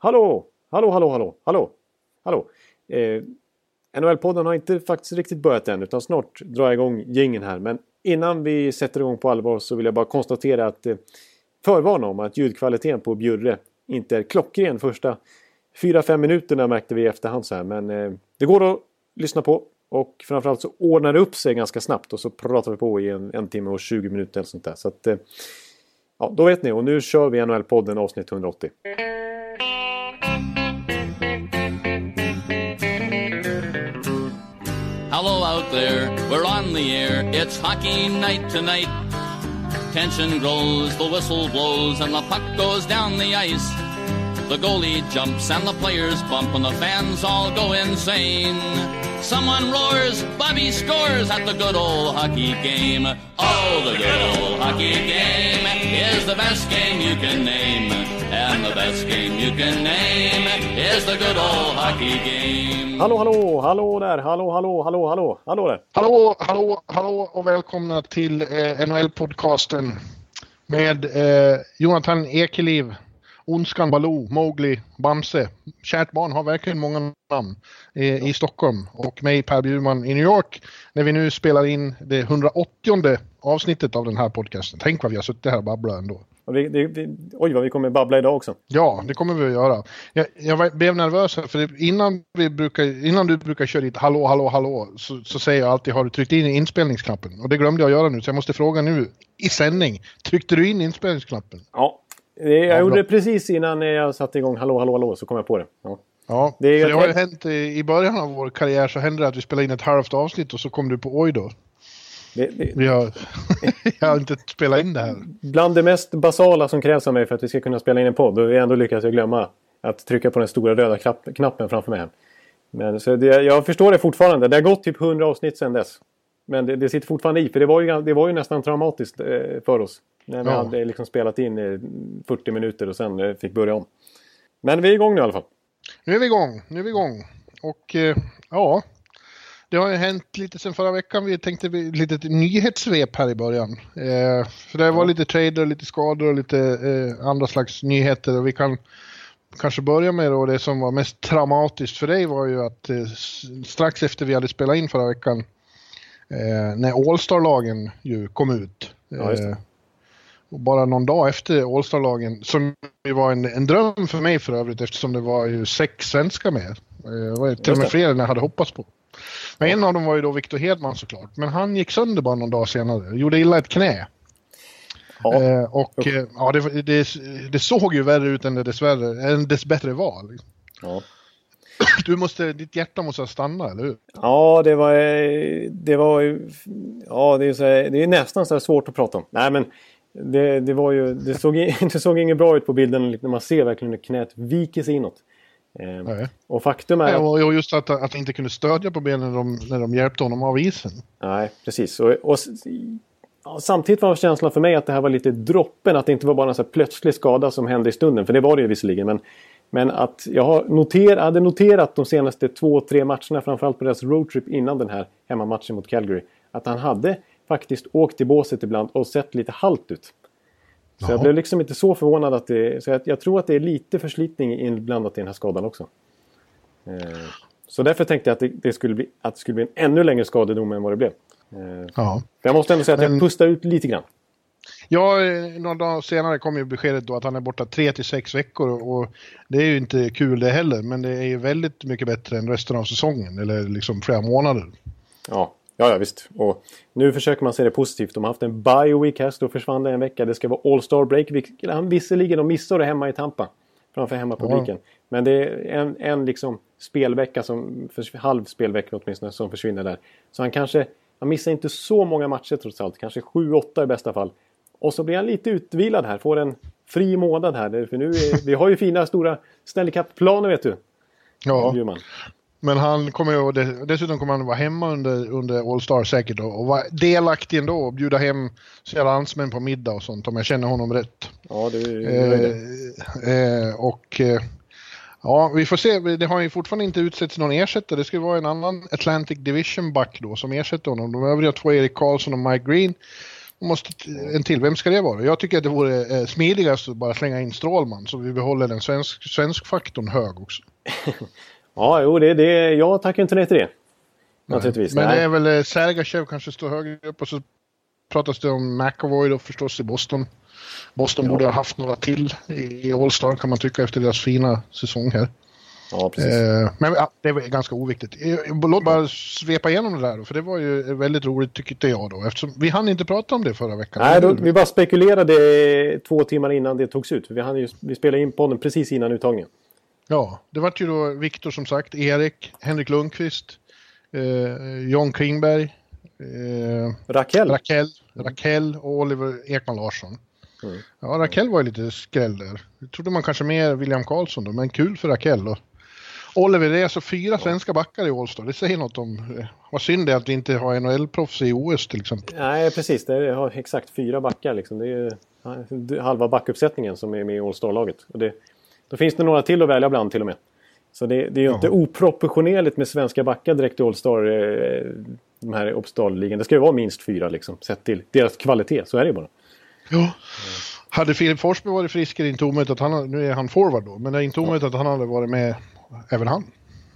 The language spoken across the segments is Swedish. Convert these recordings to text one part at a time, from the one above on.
Hallå! Hallå, hallå, hallå, hallå! Hallå! Eh, NHL-podden har inte faktiskt riktigt börjat än utan snart drar jag igång gängen här. Men innan vi sätter igång på allvar så vill jag bara konstatera att eh, förvarna om att ljudkvaliteten på Bjurre inte är klockren första 4-5 minuterna märkte vi i efterhand så här. Men eh, det går att lyssna på och framförallt så ordnar det upp sig ganska snabbt och så pratar vi på i en, en timme och 20 minuter eller sånt där. Så att, eh, ja, då vet ni och nu kör vi NHL-podden avsnitt 180. The air. It's hockey night tonight. Tension grows, the whistle blows, and the puck goes down the ice. The goalie jumps and the players bump, and the fans all go insane. Someone roars, Bobby scores at the good old hockey game. Oh, the good old hockey game is the best game you can name. And the best game you can name is the good old hockey game. Hallå, hallå, hallå där, hallå, hallå, hallå, hallå, hallå där. Hallå, hallå, hallå och välkomna till eh, NHL-podcasten med eh, Jonathan Ekeliv, Ondskan Baloo, Mowgli, Bamse. Kärt barn har verkligen många namn eh, i Stockholm och mig Per Bjurman i New York när vi nu spelar in det 180 avsnittet av den här podcasten. Tänk vad vi har suttit här och babblat ändå. Och vi, det, det, oj, vad vi kommer babbla idag också. Ja, det kommer vi att göra. Jag, jag blev nervös här, för innan, vi brukar, innan du brukar köra ditt hallå, hallå, hallå så, så säger jag alltid har du tryckt in inspelningsknappen? Och det glömde jag göra nu så jag måste fråga nu i sändning. Tryckte du in inspelningsknappen? Ja, jag Ja, gjorde det precis innan jag satte igång hallå, hallå, hallå så kom jag på det. Ja. Ja, Det är för det har ju hänt i, början av vår karriär så hände det att vi spelade in ett halvt avsnitt och så kom du på oj då. Det, det, Vi har, jag har inte spelat in det här. bland det mest basala som krävs av mig för att vi ska kunna spela in en podd. Och ändå lyckas jag glömma att trycka på den stora röda knapp, knappen framför mig. Men, så det, jag förstår det fortfarande. Det har gått typ 100 avsnitt sedan dess. Men det, det sitter fortfarande i. För det var ju, det var ju nästan traumatiskt eh, för oss. När vi Ja. hade liksom spelat in eh, 40 minuter och sen eh, fick börja om. Men vi är igång nu i alla fall. Nu är vi igång, nu är vi igång. Och eh, ja, det har ju hänt lite sen förra veckan. Vi tänkte lite nyhetssvep här i början. Eh, för det var lite trader, lite skador och lite eh, andra slags nyheter. Och vi kan kanske börja med då det som var mest traumatiskt för dig var ju att eh, strax efter vi hade spelat in förra veckan eh, när All-Star-lagen ju kom ut. Ja. Eh, och bara någon dag efter All-Star-lagen, som ju var en, en dröm för mig för övrigt eftersom det var ju sex svenskar med. Eh, Det var ju till och med fler än jag hade hoppats på. Men en av dem var ju då Victor Hedman såklart. Men han gick sönder bara någon dag senare. Gjorde illa ett knä. Ja. Eh, och eh, ja, det, det, det såg ju värre ut än det dessvärre, än dessbättre var. liksom. Ja. Du måste, ditt hjärta måste ha stannat, eller hur? Ja, det var... Det var ja, det är, så, här- det är nästan så svårt att prata om. Nej, men det, det var ju... Det såg, det såg inget bra ut på bilden när man ser verkligen hur knät viker sig inåt. Eh, Nej. och faktum är... Ja, och just att, att han inte kunde stödja på benen när de, när de hjälpte honom av isen. Nej, precis. Och, och, samtidigt var känslan för mig att det här var lite droppen. Att det inte var bara en så plötslig skada som hände i stunden. För det var det ju visserligen. Men, men att jag noter, hade noterat de senaste två, tre matcherna. Framförallt på deras roadtrip innan den här hemmamatchen mot Calgary. Att han hade faktiskt åkt i båset ibland och sett lite halt ut. Så jag Jaha. blev liksom inte så förvånad att det... Så jag, jag tror att det är lite förslitning inblandat i den här skadan också. Eh, så därför tänkte jag att det, det, skulle bli, att det skulle bli en ännu längre skadedom än vad det blev. Eh, Ja. jag måste ändå säga att Men- jag pustade ut lite grann. Ja, eh, några dagar senare kom ju beskedet då att han är borta tre till sex veckor och det är ju inte kul det heller, men det är ju väldigt mycket bättre än resten av säsongen, eller liksom flera månader. Ja, ja, ja visst. Och nu försöker man se det positivt. De har haft en bye week här, så då försvann det en vecka. Det ska vara All-Star break. vilket Han visserligen de missade det hemma i Tampa. Framför hemmapubliken. Men det är en, en liksom spelvecka, som, halv spelvecka åtminstone, som försvinner där. Så han kanske, han missar inte så många matcher trots allt. Kanske 7-8 i bästa fall. Och så blir han lite utvilad här. Får en fri månad här. För nu är, vi har ju fina stora Stanley Cup-planer vet du. Ja, Bjurman. men han kommer ju, dessutom kommer han vara hemma under, under All-Star säkert då, och vara delaktig ändå och bjuda hem sina landsmän på middag och sånt om jag känner honom rätt. Ja, det, det, är det. Eh, eh, och eh, ja, vi får se. Det har ju fortfarande inte utsetts någon ersättare. Det ska vara en annan Atlantic Division back då som ersätter honom. De övriga två, Erik Karlsson och Mike Green, måste, en till, vem ska det vara? Jag tycker att det vore eh, smidigast att bara slänga in Strålman så vi behåller den svensk, svensk faktorn hög också. ja, jo, det, det, jag tackar inte nej till det. Naturligtvis. Men nej. det är väl eh, Sergachev kanske står högre upp och så pratas det om McAvoy då förstås i Boston. Boston Ja. borde ha haft några till i i All-Star kan man tycka efter deras fina säsong här. Ja. Eh, men ja, det var ganska oviktigt. Eh, Låt bara svepa igenom det där då, för det var ju väldigt roligt tyckte jag då. Eftersom vi hann inte prata om det förra veckan. Nej, då, vi bara spekulerade två timmar innan det togs ut. Vi, hann ju, vi spelade in podden precis innan uttagningen. Ja, det var ju då Viktor som sagt, Erik, Henrik Lundqvist, eh, John Klingberg, eh, Raquel. Raquel, Raquel och Oliver Ekman Larsson. Mm. Ja, Raquel var ju lite skräll där. Jag trodde man kanske mer William Karlsson då, men kul för Raquel. Och Oliver, det är alltså fyra svenska backar i Allstar. Det säger något om... eh, Vad synd det är att vi inte har NHL-proffs i OS till exempel. Nej, precis. Det är, har exakt fyra backar. Liksom. Det är ja, halva backuppsättningen som är med i All-Star-laget. Då finns det några till att välja bland till och med. Så det, det är ju inte oproportionerligt med svenska backar direkt i All-Star. Eh, de här Uppsdal-ligan. Det ska ju vara minst fyra liksom, sett till deras kvalitet. Så är det ju bara. Ja. Hade Filip Forsberg varit frisk är det inte omöjligt att han... Nu är han forward då, men det är inte omöjligt att han hade varit med även han.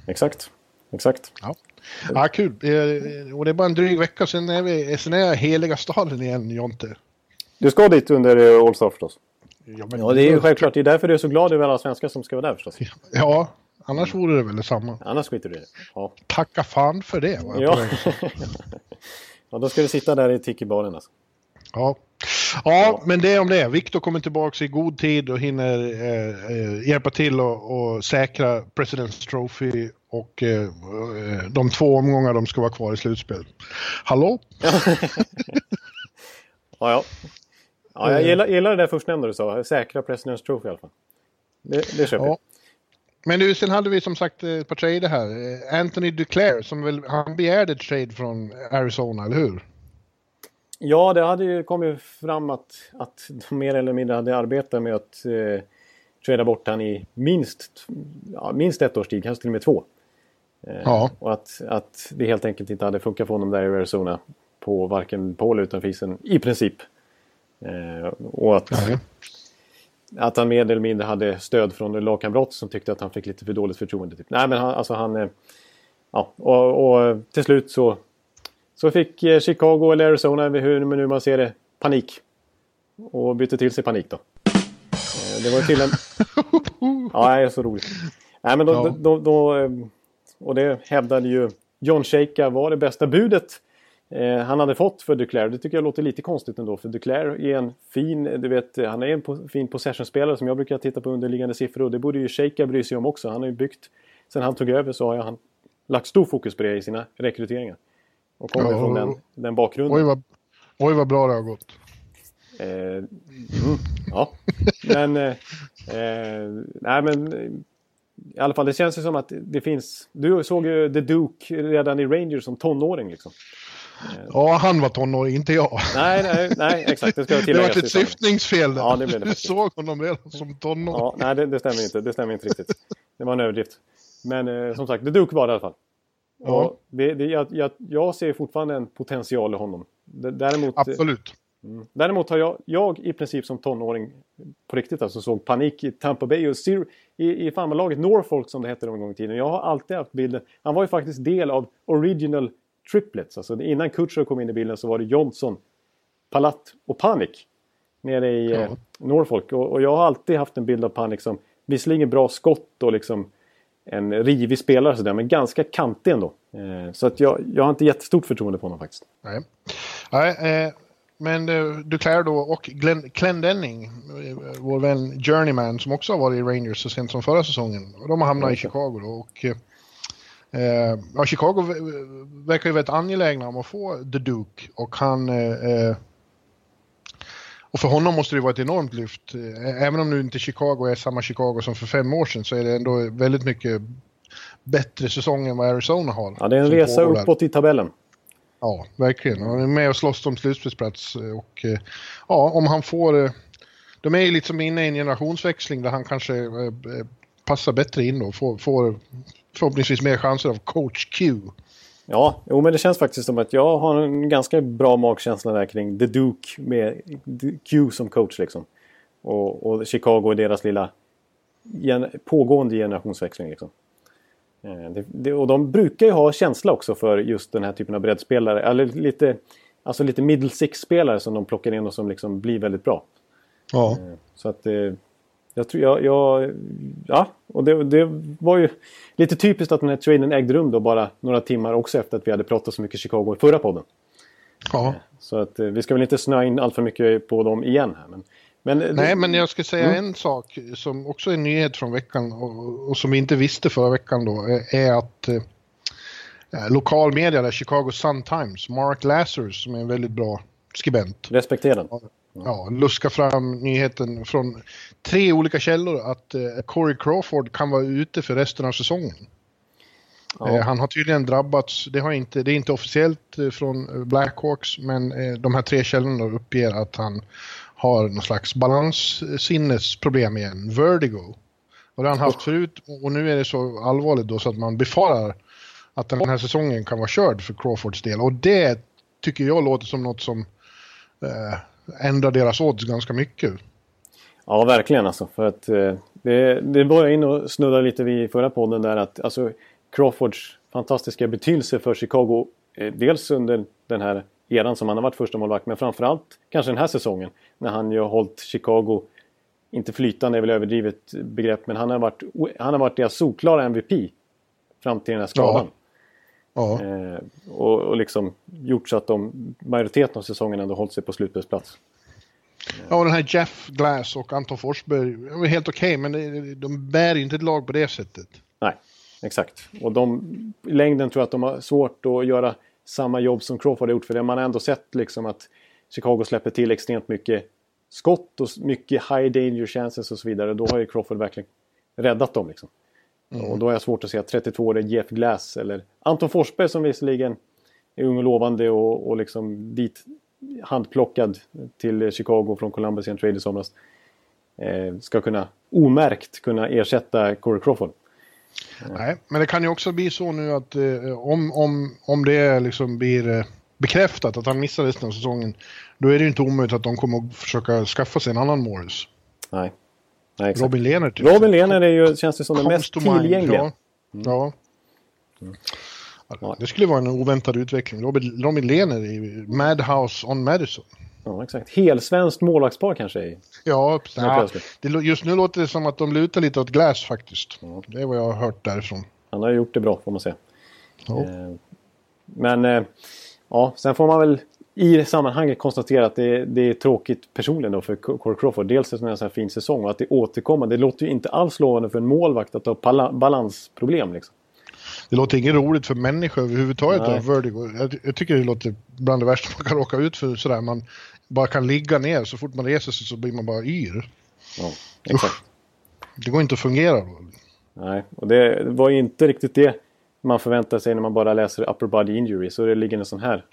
Exakt. Exakt. Ja, ja kul. Och det är bara en dryg vecka, sen är, vi, sen är heliga staden igen, Jonte. Du ska dit under eh, All-Star förstås. Ja, men- Ja, det är ju självklart. Det är därför du är så glad över alla svenskar som ska vara där förstås. Ja, annars vore det väl detsamma. Annars skiter du i det. Ja. Tacka fan för det. Var jag Ja. ja, då ska du sitta där i tiki-baren alltså. Ja. Ja, men det om det. Viktor kommer tillbaka i god tid och hinner eh, eh, hjälpa till och, och säkra President's Trophy och eh, eh, de två omgångar de ska vara kvar i slutspel. Hallå? Ja, ja. ja jag gillar, gillar det där förstnämnda du sa. Säkra President's Trophy i alla fall. Det, det köper Ja. jag. Men du, sen hade vi som sagt eh, ett par trader här. Eh, Anthony Duclair, som väl, han begärde ett trade från Arizona, eller hur? Ja, det hade ju kommit fram att, att de mer eller mindre hade arbetat med att eh, trada bort han i minst, ja, minst ett års tid, kanske till och med två. Eh, Ja. Och att, att det helt enkelt inte hade funkat för honom där i Arizona på varken på eller utanför isen i princip. Eh, och att, Nej. att han mer eller mindre hade stöd från lagkamrat som tyckte att han fick lite för dåligt förtroende. Typ. Nej, men han, alltså han... eh, Ja, och, och till slut så, så fick eh, Chicago eller Arizona, hur nu man ser det, panik. Och bytte till sig panik då. Eh, Det var till en... Ja, det är så roligt. Nej, men då, Ja. då, då, eh, Och det hävdade ju John Shaka var det bästa budet han hade fått för Duclair. Det tycker jag låter lite konstigt ändå. För Duclair är en fin, du vet, han är en fin possession-spelare som jag brukar titta på underliggande siffror. Och det borde ju Shaka bry sig om också. Han har ju byggt, sen han tog över så har han lagt stor fokus på det i sina rekryteringar. Och kommer Ja, från och- den, den bakgrunden. Oj vad, oj vad bra det har gått. Eh, mm, ja, men... Eh, eh, nej, men... eh, I alla fall, det känns ju som att det finns... Du såg ju The Duke redan i Rangers som tonåring liksom. Ja, han var tonåring, inte jag. Nej, nej, nej exakt. Det ska jag Det var ett syftningsfel där. Ja, det blev det Du såg honom redan som tonåring. Ja, nej, det, det stämmer inte. Det stämmer inte riktigt. Det var en överdrift. Men eh, som sagt, The Duke var det i alla fall. Ja. Det, det, jag, jag, jag ser fortfarande en potential i honom. Däremot, Absolut. Däremot har jag, jag i princip som tonåring på riktigt alltså såg panik i Tampa Bay och Sir, i, i farmarlaget Norfolk som det hette en gång i tiden. Jag har alltid haft bilden. Han var ju faktiskt del av Original Triplets. Alltså innan Kutcher kom in i bilden så var det Johnson, Palat och Panik. Nere i Ja. eh, Norfolk. Och, och jag har alltid haft en bild av Panik som visserligen bra skott och liksom en rivig spelare sådär, men ganska kantig ändå. Eh, så att jag, jag har inte jättestort förtroende på honom faktiskt. Nej. Nej, eh, men eh, Duclair då och Glenn, Clendenning, eh, vår vän Journeyman som också har varit i Rangers så sent som förra säsongen. De har hamnat i Chicago då och eh, ja, Chicago ver- verkar ju väldigt angelägna om att få The Duke och han eh, eh, och för honom måste det vara ett enormt lyft. Även om nu inte Chicago är samma Chicago som för fem år sedan så är det ändå väldigt mycket bättre säsong än vad Arizona har. Ja, det är en resa där. uppåt i tabellen. Ja, verkligen. Han är med och slåss om slutspelsplats. eh, Och eh, ja, om han får... eh, De är ju liksom inne i en generationsväxling där han kanske passar bättre in och får, får förhoppningsvis mer chanser av coach Q. Ja, jo, men det känns faktiskt som att jag har en ganska bra magkänsla där kring The Duke med Q som coach liksom. Och, och Chicago och deras lilla gen pågående generationsväxling liksom. Eh, det, det, och de brukar ju ha känsla också för just den här typen av breddspelare. Eller lite, alltså lite middle six-spelare som de plockar in och som liksom blir väldigt bra. Ja. Eh, så att eh, jag tror jag, jag ja, och det, det, var ju lite typiskt att den här traden ägde rum då bara några timmar också efter att vi hade pratat så mycket Chicago i förra podden. Ja. Så att vi ska väl inte snöa in allt för mycket på dem igen här. Men, men, Nej, men jag ska säga mm. en sak som också är en nyhet från veckan och, och som vi inte visste förra veckan då är att eh, lokal media, där Chicago Sun-Times, Mark Lazarus som är en väldigt bra skribent. Respekterad ja, luska fram nyheten från tre olika källor att eh, Corey Crawford kan vara ute för resten av säsongen. Ja. Eh, han har tydligen drabbats, det, har inte, det är inte officiellt eh, från Blackhawks, men eh, de här tre källorna uppger att han har någon slags balanssinnesproblem igen, vertigo. Och det har han haft förut och nu är det så allvarligt då så att man befarar att den här säsongen kan vara körd för Crawfords del. Och det tycker jag låter som något som ändrar deras odds ganska mycket. Ja, verkligen alltså. För att eh, det, det var jag in och snudda lite vid förra podden där att alltså Crawfords fantastiska betydelse för Chicago. Eh, dels under den här eran som han har varit första målvakt men framförallt kanske den här säsongen när han ju har hållit Chicago inte flytande är väl överdrivet begrepp men han har varit, han har varit deras solklara MVP fram till den här skadan. Ja. Ja. Eh, och, och liksom gjort så att de majoriteten av säsongen ändå hållit sig på slutspelsplats. Ja, och den här Jeff Glass och Anton Forsberg var helt okej, okay, men de bär inte ett lag på det sättet. Nej, exakt. Och de, i längden tror jag att de har svårt att göra samma jobb som Crawford har gjort. För det. man har ändå sett liksom att Chicago släpper till extremt mycket skott och mycket high danger chances och så vidare. Då har ju Crawford verkligen räddat dem. Liksom. Mm. Och då är jag svårt att se att 32-årig Jeff Glass eller Anton Forsberg som visserligen är ung och lovande och, och liksom dit handplockad till Chicago från Columbus i en trade i somras. Eh, ska kunna omärkt kunna ersätta Corey Crawford. Nej, men det kan ju också bli så nu att eh, om, om, om det liksom blir eh, bekräftat att han missar resten av säsongen, då är det ju inte omöjligt att de kommer att försöka skaffa sig en annan Morris. Nej. Nej. Robin Lehner. Typ. Robin Lehner är ju, känns det som den mest tillgängliga. Ja. Mm. ja. Ja. Det skulle vara en oväntad utveckling. Robin, Robin Lehner i Madhouse on Madison. Ja, exakt. Helsvenskt målvaktspar kanske? Ja, ja det, just nu låter det som att de lutar lite åt Glass faktiskt. Ja. Det är vad jag har hört därifrån. Han har gjort det bra får man säga. Ja. Eh, men eh, ja, sen får man väl i det sammanhanget konstatera att det, det är tråkigt personligen då för Corey Crawford. Dels en sån här fin säsong och att det återkommer. Det låter ju inte alls lovande för en målvakt att ha balansproblem. Liksom. Det låter inget roligt för människor överhuvudtaget vertigo. Jag, jag, tycker det låter bland det värsta man kan råka ut för. Sådär. Man bara kan ligga ner. Så fort man reser sig så blir man bara yr. Ja, exakt. Det går inte att fungera då. Nej, och det var ju inte riktigt det man förväntar sig när man bara läser upper body injury. Så det ligger en sån här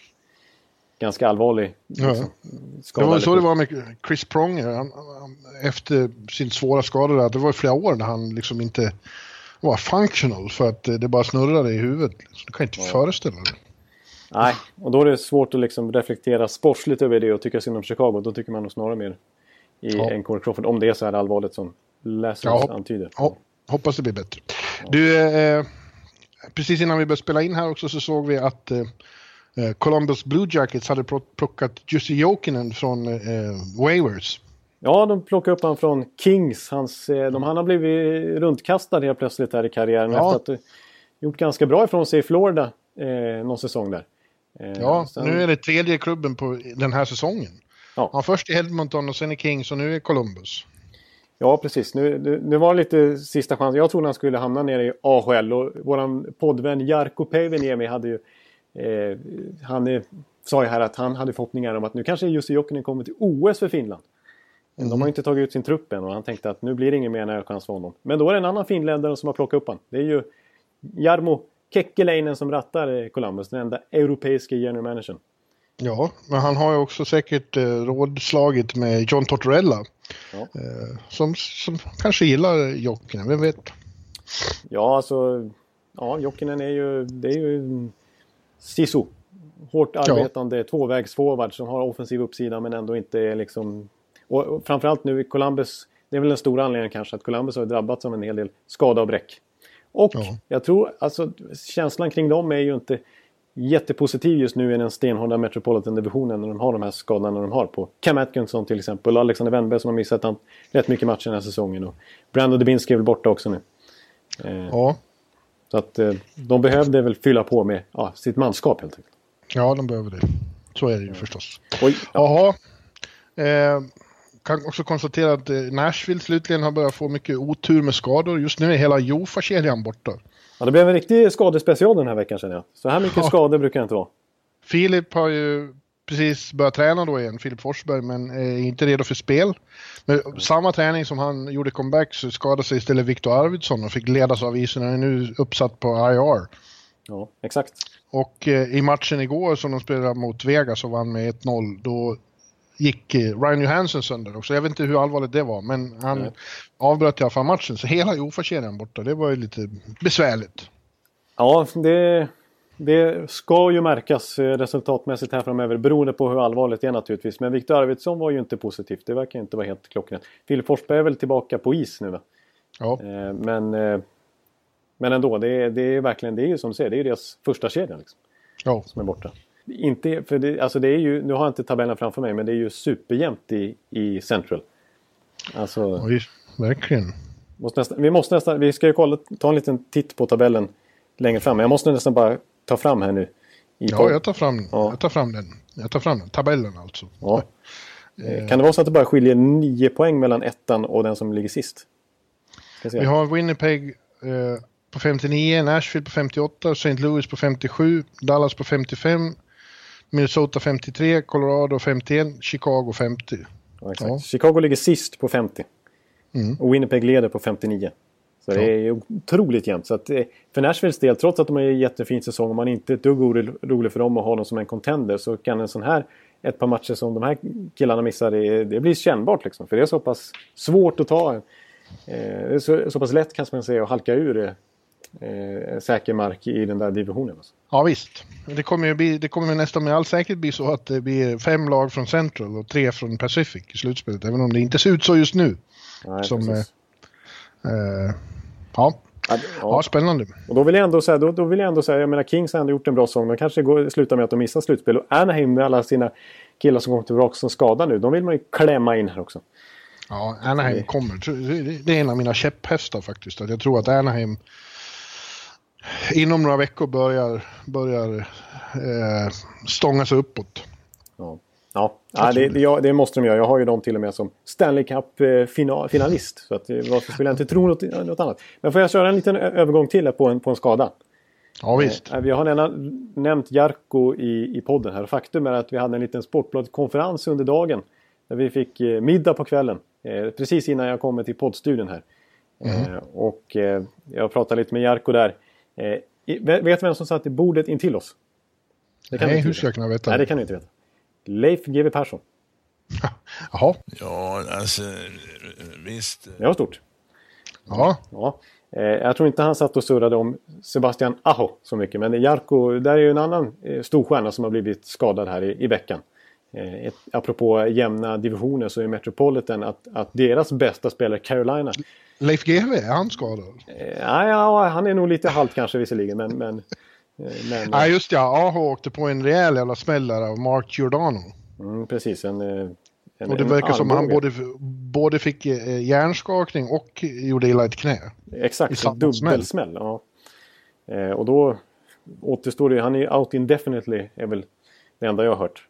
ganska allvarlig ja. liksom, skada. Det var så det var med Chris Pronger. Han, han, efter sin svåra skada där, det var flera år när han liksom inte var functional för att det bara snurrade i huvudet. Du kan inte ja. föreställa dig. Nej, och då är det svårt att liksom reflektera sportsligt över det och tycka synd om Chicago. Då tycker man nog snarare mer i ja. en Corey Crawford. Om det är så här allvarligt som Lazarus ja, antyder. Ja, hoppas det blir bättre. Ja. Du, eh, precis innan vi började spela in här också så såg vi att eh Columbus Blue Jackets hade plockat Jussi Jokinen från eh, Waivers. Ja, de plockade upp honom från Kings. Hans, eh, de, han har blivit runtkastad helt plötsligt här i karriären ja. efter att gjort ganska bra ifrån sig i Florida eh, någon säsong där. Eh, ja, sen... nu är det tredje klubben på den här säsongen. Ja. ja först i Edmonton och sen i Kings och nu är Columbus. Ja, precis. Nu, nu, var lite sista chansen. Jag trodde han skulle hamna nere i AHL och våran poddvän Jarkko Päiviniemi hade ju... Eh, han är, sa ju här att han hade förhoppningar om att nu kanske Jussi Jokinen kommer till OS för Finland. Mm. De har inte tagit ut sin trupp än och han tänkte att nu blir det ingen mer chans för honom. Men då är det en annan finländare som har plockat upp honom. Det är ju Jarmo Kekkeläinen som rattar Columbus, den enda europeiska general managern. Ja, men han har ju också säkert eh, rådslagit med John Tortorella. Ja. Eh, som, som kanske gillar Jokinen, vem vet? Ja, alltså... Ja, Jokinen är ju... Det är ju Sisu. Hårt arbetande ja. tvåvägsforward som har offensiv uppsida men ändå inte är liksom... Och, och framförallt nu Columbus, det är väl den stora anledningen kanske att Columbus har drabbats av en hel del skada och bräck. Och ja. jag tror, alltså känslan kring dem är ju inte jättepositiv just nu i den stenhårda Metropolitan-divisionen när de har de här skadorna de har på Cam Atkinson till exempel och Alexander Wennberg som har missat han, rätt mycket matcher den här säsongen. Och Brandon Dubinski är väl borta också nu. Eh, ja. Så att eh, de behövde väl fylla på med ja, sitt manskap helt enkelt. Ja, de behöver det. Så är det ju förstås. Oj, ja. Jaha. Eh, kan också konstatera att eh, Nashville slutligen har börjat få mycket otur med skador. Just nu är hela Jofa-kedjan borta. Ja, det blev en riktig skadespecial den här veckan känner jag. Så här mycket ja. skador brukar det inte vara. Filip har ju precis börjat träna då igen, Filip Forsberg, men är inte redo för spel. Men samma träning som han gjorde comeback så skadade sig istället Viktor Arvidsson och fick ledas av isen. Han är nu uppsatt på IR. Ja, exakt. Och eh, i matchen igår som de spelade mot Vegas och vann med 1-0, då gick eh, Ryan Johansson sönder också. Jag vet inte hur allvarligt det var, men han Nej. avbröt i alla fall matchen. Så hela Jofa-kedjan borta, det var ju lite besvärligt. Ja, det, det ska ju märkas eh, resultatmässigt här framöver beroende på hur allvarligt det är naturligtvis. Men Viktor Arvidsson var ju inte positivt. Det verkar inte vara helt klockrent. Filip Forsberg är väl tillbaka på is nu va? Ja. Eh, men, men ändå, det är, det är verkligen, det är ju som du säger, det är ju deras första kedja liksom. Ja. Som är borta. Inte, för det, alltså det är ju, nu har jag inte tabellen framför mig, men det är ju superjämnt i, i Central. Alltså, Oj, verkligen. Måste nästan, vi, måste nästan, vi ska ju kolla, ta en liten titt på tabellen längre fram. Men jag måste nästan bara ta fram här nu. ja, jag tar, fram, ja. jag tar fram den. Jag tar fram den. Tabellen alltså. Ja. Eh. Kan det vara så att det bara skiljer nio poäng mellan ettan och den som ligger sist? Vi har Winnipeg eh, på 59, Nashville på 58, St. Louis på 57, Dallas på 55, Minnesota 53, Colorado 51, Chicago 50. Ja, ja. Chicago ligger sist på 50. Mm. Och Winnipeg leder på 59. Så det är otroligt jämnt. Så att, eh, för Nashvilles del, trots att de har en jättefin säsong och man inte är ett dugg orolig för dem och har dem som en contender så kan en sån här ett par matcher som de här killarna missar, det, det blir kännbart liksom. För det är så pass svårt att ta. Eh, så, så pass lätt kanske man säga att halka ur eh, säker mark i den där divisionen. Alltså. Ja visst. Det kommer, ju bli, det kommer nästan med all säkerhet bli så att det blir fem lag från Central och tre från Pacific i slutspelet. Även om det inte ser ut så just nu. Nej, Som, eh, eh, ja. Ja, ja, spännande. Och då vill jag ändå säga, då, då vill jag ändå säga, jag menar Kings har ändå gjort en bra säsong. De kanske går, slutar med att de missar slutspel. Och Anaheim med alla sina killar som kommer tillbaka som skadar nu, de vill man ju klämma in här också. Ja, Anaheim kommer. Det är en av mina käpphästar faktiskt. Att jag tror att Anaheim inom några veckor börjar, börjar eh, stånga sig uppåt. Ja, ja. ja det, det, det, måste de göra. Jag har ju dem till och med som Stanley Cup-finalist. Eh, så att, eh, varför skulle jag inte tro något, något, annat? Men får jag köra en liten övergång till på en, på en skada? Ja, visst. Eh, vi har redan nämnt Jarko i, i podden här. Faktum är att vi hade en liten Sportbladet-konferens under dagen. Där vi fick eh, middag på kvällen. Eh, precis innan jag kommer till poddstudion här. Mm. Eh, och jag pratade lite med Jarko där. Eh, vet du vem som satt i bordet intill oss? Nej, hur ska jag kunna veta? Nej, det kan du inte veta. Leif GW Persson. Jaha. Ja, alltså visst. Det var stort. Ja. ja. Eh, jag tror inte han satt och surrade om Sebastian Aho så mycket. Men Jarko, där är ju en annan eh, storstjärna som har blivit skadad här i, i veckan. Eh, ett, apropå jämna divisioner så är Metropolitan att, att deras bästa spelare Carolina Leif GW, är han skadad? Eh, ja, han är nog lite halt kanske visserligen, men... men, eh, men ja, just ja. Aho åkte på en rejäl jävla smäll av Mark Giordano. Mm, precis, en... Eh, en och det verkar som han både, både fick hjärnskakning och gjorde illa ett knä. Exakt, en dubbelsmäll. Ja. och då återstår det, han är out indefinitely, är väl det enda jag har hört.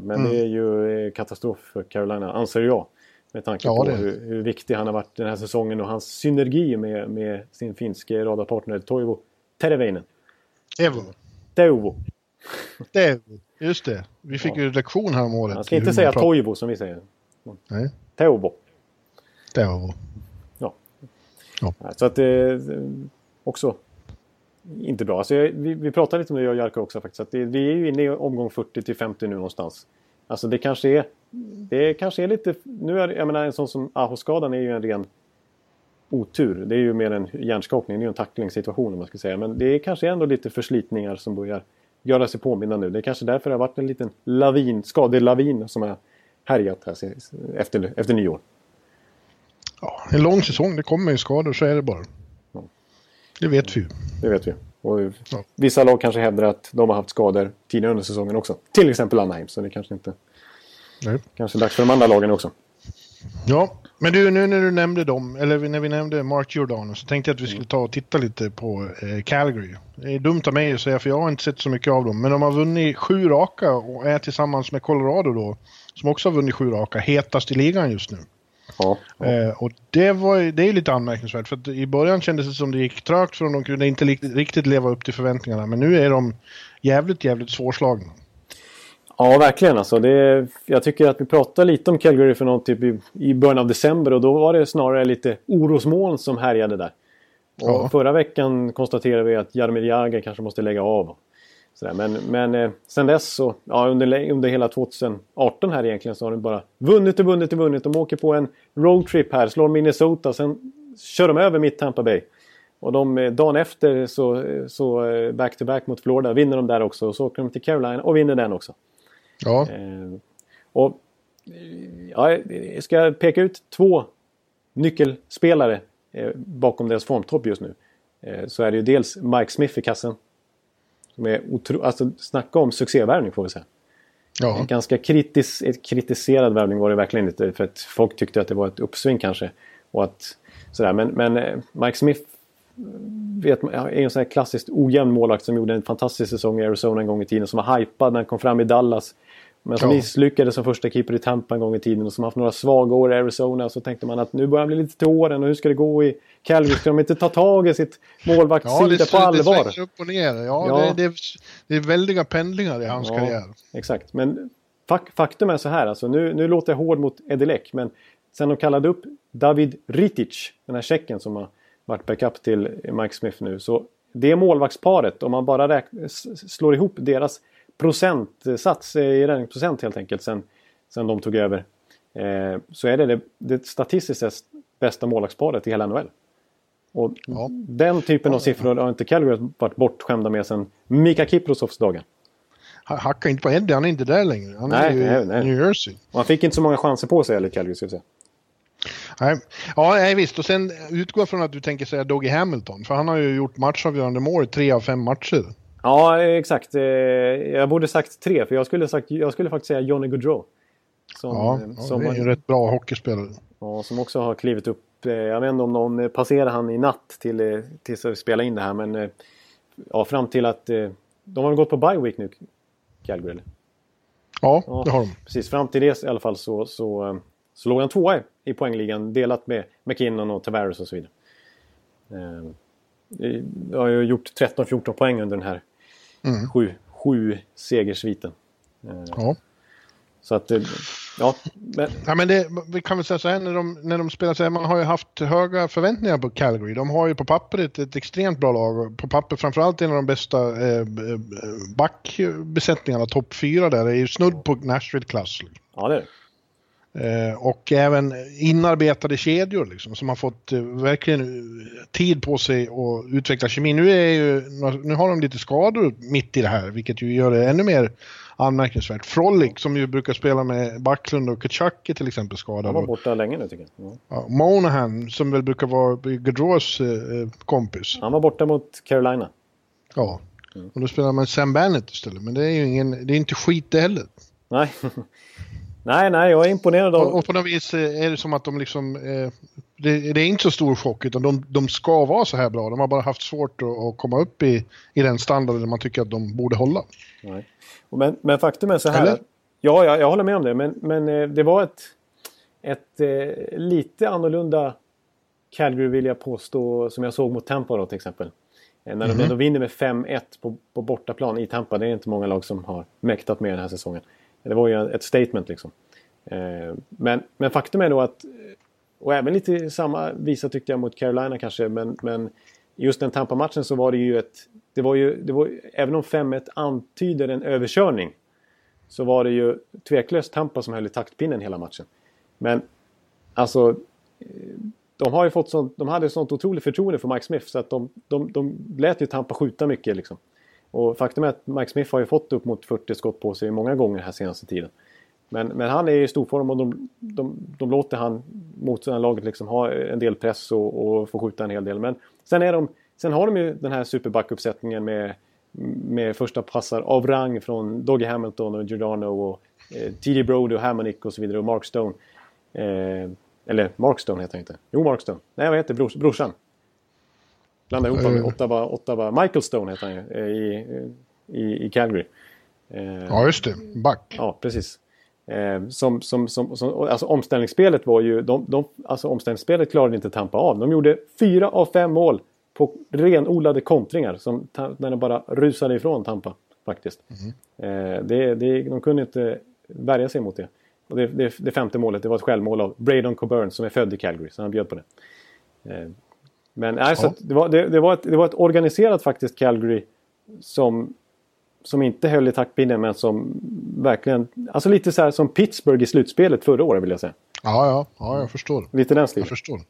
men mm. det är ju katastrof för Carolina, anser jag. Med tanke ja, på hur, hur, viktig han har varit den här säsongen och hans synergi med, med sin finske radarpartner Toivo Tereveinen. Evo. Teuvo. Teuvo, just det. Vi fick ja. ju lektion här om året. Man ska inte säga Toivo som vi säger. Nej. Teuvo. Teuvo. Ja. ja. Så att det eh, också inte bra. Alltså, vi, vi pratade lite om det jag och Jarko också faktiskt. Att det, vi är ju inne i omgång 40 till 50 nu någonstans. Alltså det kanske är, det kanske är lite, nu är jag menar en sån som Aho-skadan är ju en ren otur. Det är ju mer en hjärnskakning, det är ju en tacklingssituation om man ska säga. Men det är kanske ändå lite förslitningar som börjar göra sig påminna nu. Det är kanske därför det har varit en liten lavin, skadelavin som har härjat här efter, efter nyår. Ja, en lång säsong, det kommer ju skador, så är det bara. Ja. Det vet vi ju. Det vet vi. Och Ja. Vissa lag kanske hävdar att de har haft skador tidigare under säsongen också. Till exempel Anaheim, så det kanske inte... Nej. Kanske dags för de andra lagen också. Ja, men du, nu när du nämnde dem, eller när vi nämnde Mark Giordano, så tänkte jag att vi skulle ta och titta lite på eh, Calgary. Det är dumt av mig att säga, för jag har inte sett så mycket av dem, men de har vunnit sju raka och är tillsammans med Colorado då, som också har vunnit sju raka, hetast i ligan just nu. Ja. ja. Eh, och det, var, det är lite anmärkningsvärt, för att i början kändes det som det gick trögt för dem, de kunde inte riktigt leva upp till förväntningarna, men nu är de jävligt, jävligt svårslagna. Ja, verkligen. Alltså, det, jag tycker att vi pratade lite om Calgary för någon typ i, i början av december och då var det snarare lite orosmoln som härjade där. Och Ja. Förra veckan konstaterade vi att Jaromir Jagr kanske måste lägga av. Sådär. Men, men eh, sen dess så, ja, under, under hela 2018 här egentligen så har de bara vunnit och vunnit och vunnit. De åker på en roadtrip här, slår Minnesota, sen kör de över mitt Tampa Bay. Och de, eh, dagen efter så, så eh, back-to-back mot Florida vinner de där också. Och så åker de till Carolina och vinner den också. Ja, Eh, och eh, ja, jag ska peka ut två nyckelspelare eh, bakom deras formtopp just nu. Eh, så är det ju dels Mike Smith i kassen. Som är otro, alltså snacka om succévärvning får vi säga. ja. En ganska kritis, ett kritiserad värvning var det verkligen inte. För att folk tyckte att det var ett uppsving kanske. Och att, sådär. Men, men eh, Mike Smith vet, man, är en sån här klassiskt ojämn målvakt som gjorde en fantastisk säsong i Arizona en gång i tiden. Som var hypad när han kom fram i Dallas. Men som Ja. misslyckades som första keeper i Tampa en gång i tiden. Och som haft några svaga år i Arizona. Så tänkte man att nu börjar han bli lite till åren. Och hur ska det gå i Calgary? Ska de inte ta tag i sitt målvaktssida på allvar? Det upp och ner. Ja, Ja. Det, det, det är väldiga pendlingar i hans Ja. karriär. Exakt, men fak faktum är så här. Alltså, nu, nu låter jag hård mot Edelek, men sen de kallade upp David Ritic, den här tjecken som har varit backup till Mike Smith nu. Så det målvaktsparet, om man bara räk- s- slår ihop deras procentsats eh, i räddningsprocent helt enkelt sen, sen de tog över. Eh, så är det, det det statistiskt sett bästa målvaktsparet i hela NHL. Och Ja. den typen av siffror har inte Calgary varit bortskämda med sen Mika Kiprosovs dagar. Ha- Hacka inte på Eddie, han är inte där längre. Han Nej, är ju nej, nej. New Jersey. Och han fick inte så många chanser på sig heller, Calgary, ska jag säga. Nej. Ja, nej, visst. Och sen utgå från att du tänker säga Dougie Hamilton. För han har ju gjort matchavgörande mål i tre av fem matcher. Ja, exakt. Eh, Jag borde sagt tre, för jag skulle, sagt, jag skulle faktiskt säga Johnny Gaudreau. Som, Ja, eh, ja, som, det är ju en rätt bra hockeyspelare. ja, som också har klivit upp. eh, Jag vet inte om någon passerade han i natt till, tills vi spelade in det här, men ja, fram till att... De har gått på bye week nu, Calgary? Eller? Ja, det har de. Precis, fram till det i alla fall så, så, så låg han tvåa i- i poängligan delat med McKinnon och Tavares och så vidare. Eh, Jag har ju gjort 13-14 poäng under den här Mm. sju, sju segersviten. Eh, Ja. Så att, eh, ja. Men, Ja, men det, vi kan väl säga så här när de, när de spelar så här, man har ju haft höga förväntningar på Calgary. De har ju på pappret ett extremt bra lag. På papper framförallt en av de bästa eh, eh, backbesättningarna, topp fyra där, är ju snudd på Nashville-klass. ja, det är det. Eh, och även inarbetade kedjor liksom, som har fått eh, verkligen eh, tid på sig att utveckla kemi. Nu, är ju, nu har de lite skador mitt i det här, vilket ju gör det ännu mer anmärkningsvärt. Frolic som ju brukar spela med Backlund och Kachuk är till exempel skadad. Han var borta länge nu tycker jag. Ja. Ja, Monahan, som väl brukar vara Gaudreaus eh, kompis. Han var borta mot Carolina. Ja. Mm. Och då spelar man Sam Bennett istället. Men det är ju ingen, det är inte skit det heller. Nej. nej, nej, jag är imponerad Och, av... och på något vis eh, är det som att de liksom... Eh, det, det är inte så stor chock, utan de, de ska vara så här bra. De har bara haft svårt att, att komma upp i, i den standarden man tycker att de borde hålla. Nej. Men, men faktum är så här. Eller? Ja, jag, jag håller med om det. Men, men eh, det var ett, ett eh, lite annorlunda Calgary vill jag påstå som jag såg mot Tampa då till exempel. Eh, När de ändå vinner med 5-1 på, på bortaplan i Tampa. Det är inte många lag som har mäktat med den här säsongen. Det var ju ett statement liksom. Eh, Men, men faktum är då att, och även lite samma visa tyckte jag mot Carolina kanske, men, men just den Tampa-matchen så var det ju ett... Det var ju, det var, även om 5-1 antyder en överkörning så var det ju tveklöst Tampa som höll i taktpinnen hela matchen. Men alltså, eh, de, har ju fått sånt, de hade sånt otroligt förtroende för Mike Smith så att de, de, de lät ju Tampa skjuta mycket. Liksom. Och faktum är att Mike Smith har ju fått upp mot 40 skott på sig många gånger här senaste tiden. Men, men han är i storform och de, de, de låter han motståndarlaget liksom ha en del press och, och få skjuta en hel del. Men sen, är de, sen har de ju den här superbackuppsättningen med, med första passar av rang från Doggy Hamilton och Giordano och eh, T.D. Brody och Hammonick och så vidare och Mark Stone. Eh, eller Mark Stone heter han inte. Jo, Mark Stone. Nej, vad heter brors, brorsan? Blanda ihop honom med Ottawa, Ottawa. Michael Stone heter han ju eh, i, i, i Calgary. Eh, Ja, just det. Back. Ja, precis. Eh, som, som, som, som, alltså omställningsspelet var ju... De, de, alltså omställningsspelet klarade inte Tampa av. De gjorde fyra av fem mål på renodlade kontringar. Som, när de bara rusade ifrån Tampa. Faktiskt. Eh, det, det, de kunde inte värja sig mot det. Och det, det, det femte målet det var ett självmål av Braydon Coburn som är född i Calgary. Så han bjöd på det. Eh, men nej, så Ja. det, var, det, det, var ett, det var ett organiserat faktiskt Calgary som, som inte höll i taktpinnen men som verkligen... Alltså lite så här som Pittsburgh i slutspelet förra året vill jag säga. Ja, ja, ja, jag förstår. Lite den Jag stilen. förstår.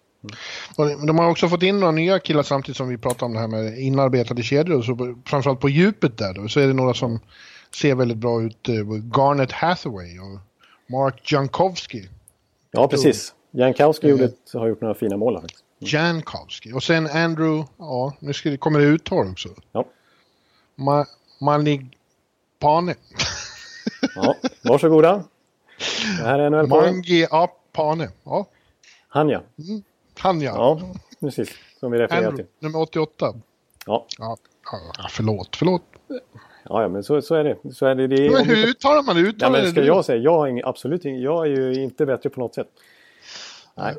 Och de har också fått in några nya killar samtidigt som vi pratar om det här med inarbetade kedjor. Så framförallt på djupet där då, så är det några som ser väldigt bra ut. eh, Garnet Hathaway och Mark Jankowski. Ja, precis. Jankowski Mm. gjorde har gjort några fina mål faktiskt. Jankowski. Och sen Andrew, ja, nu ska kommer det uttal också. Ja. Ma, Malig Pane. Ja, varsågoda. Det här är på Mangi Apane. Ja, Han ja. han ja. Ja, precis. Som vi refererar Andrew, till. nummer 88. Ja, Ja, ja, förlåt, förlåt. ja, ja men så, så är det. Så är det. det är, Men hur uttalar man det? Ja, Uttalar men det ska jag säga, jag ing, absolut jag är ju inte bättre på något sätt. Nej.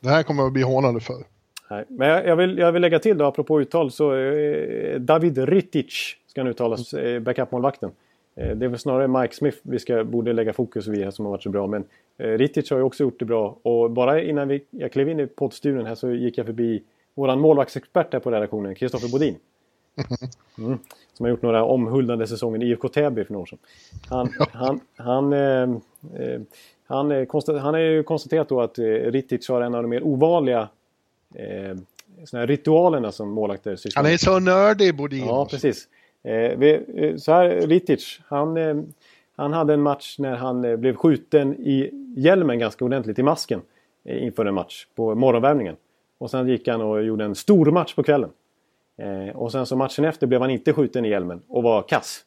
Det här kommer jag att bli hånade för. Nej. Men jag, vill, jag vill lägga till då, apropå uttal, så eh, David Ritic ska nu uttalas, eh, backupmålvakten. Eh, det är väl snarare Mike Smith vi ska, borde lägga fokus vid här som har varit så bra. Men eh, Ritic har ju också gjort det bra. Och bara innan vi, jag klev in i poddstudion här så gick jag förbi våran målvaktsexpert här på redaktionen, Kristoffer Bodin. Mm. Som har gjort några omhuldande säsonger i IFK Täby för några år sedan. Han, han, han, eh, eh, han, eh, konsta- han har ju konstaterat då att eh, Ritic har en av de mer ovanliga eh, såna här ritualerna som målvakter sysslar Han är så nördig, Bodin. Ja, precis. Så här, Ritic, han, han hade en match när han blev skjuten i hjälmen ganska ordentligt, i masken, inför en match på morgonvärmningen. Och sen gick han och gjorde en stor match på kvällen. Och sen så matchen efter blev han inte skjuten i hjälmen och var kass.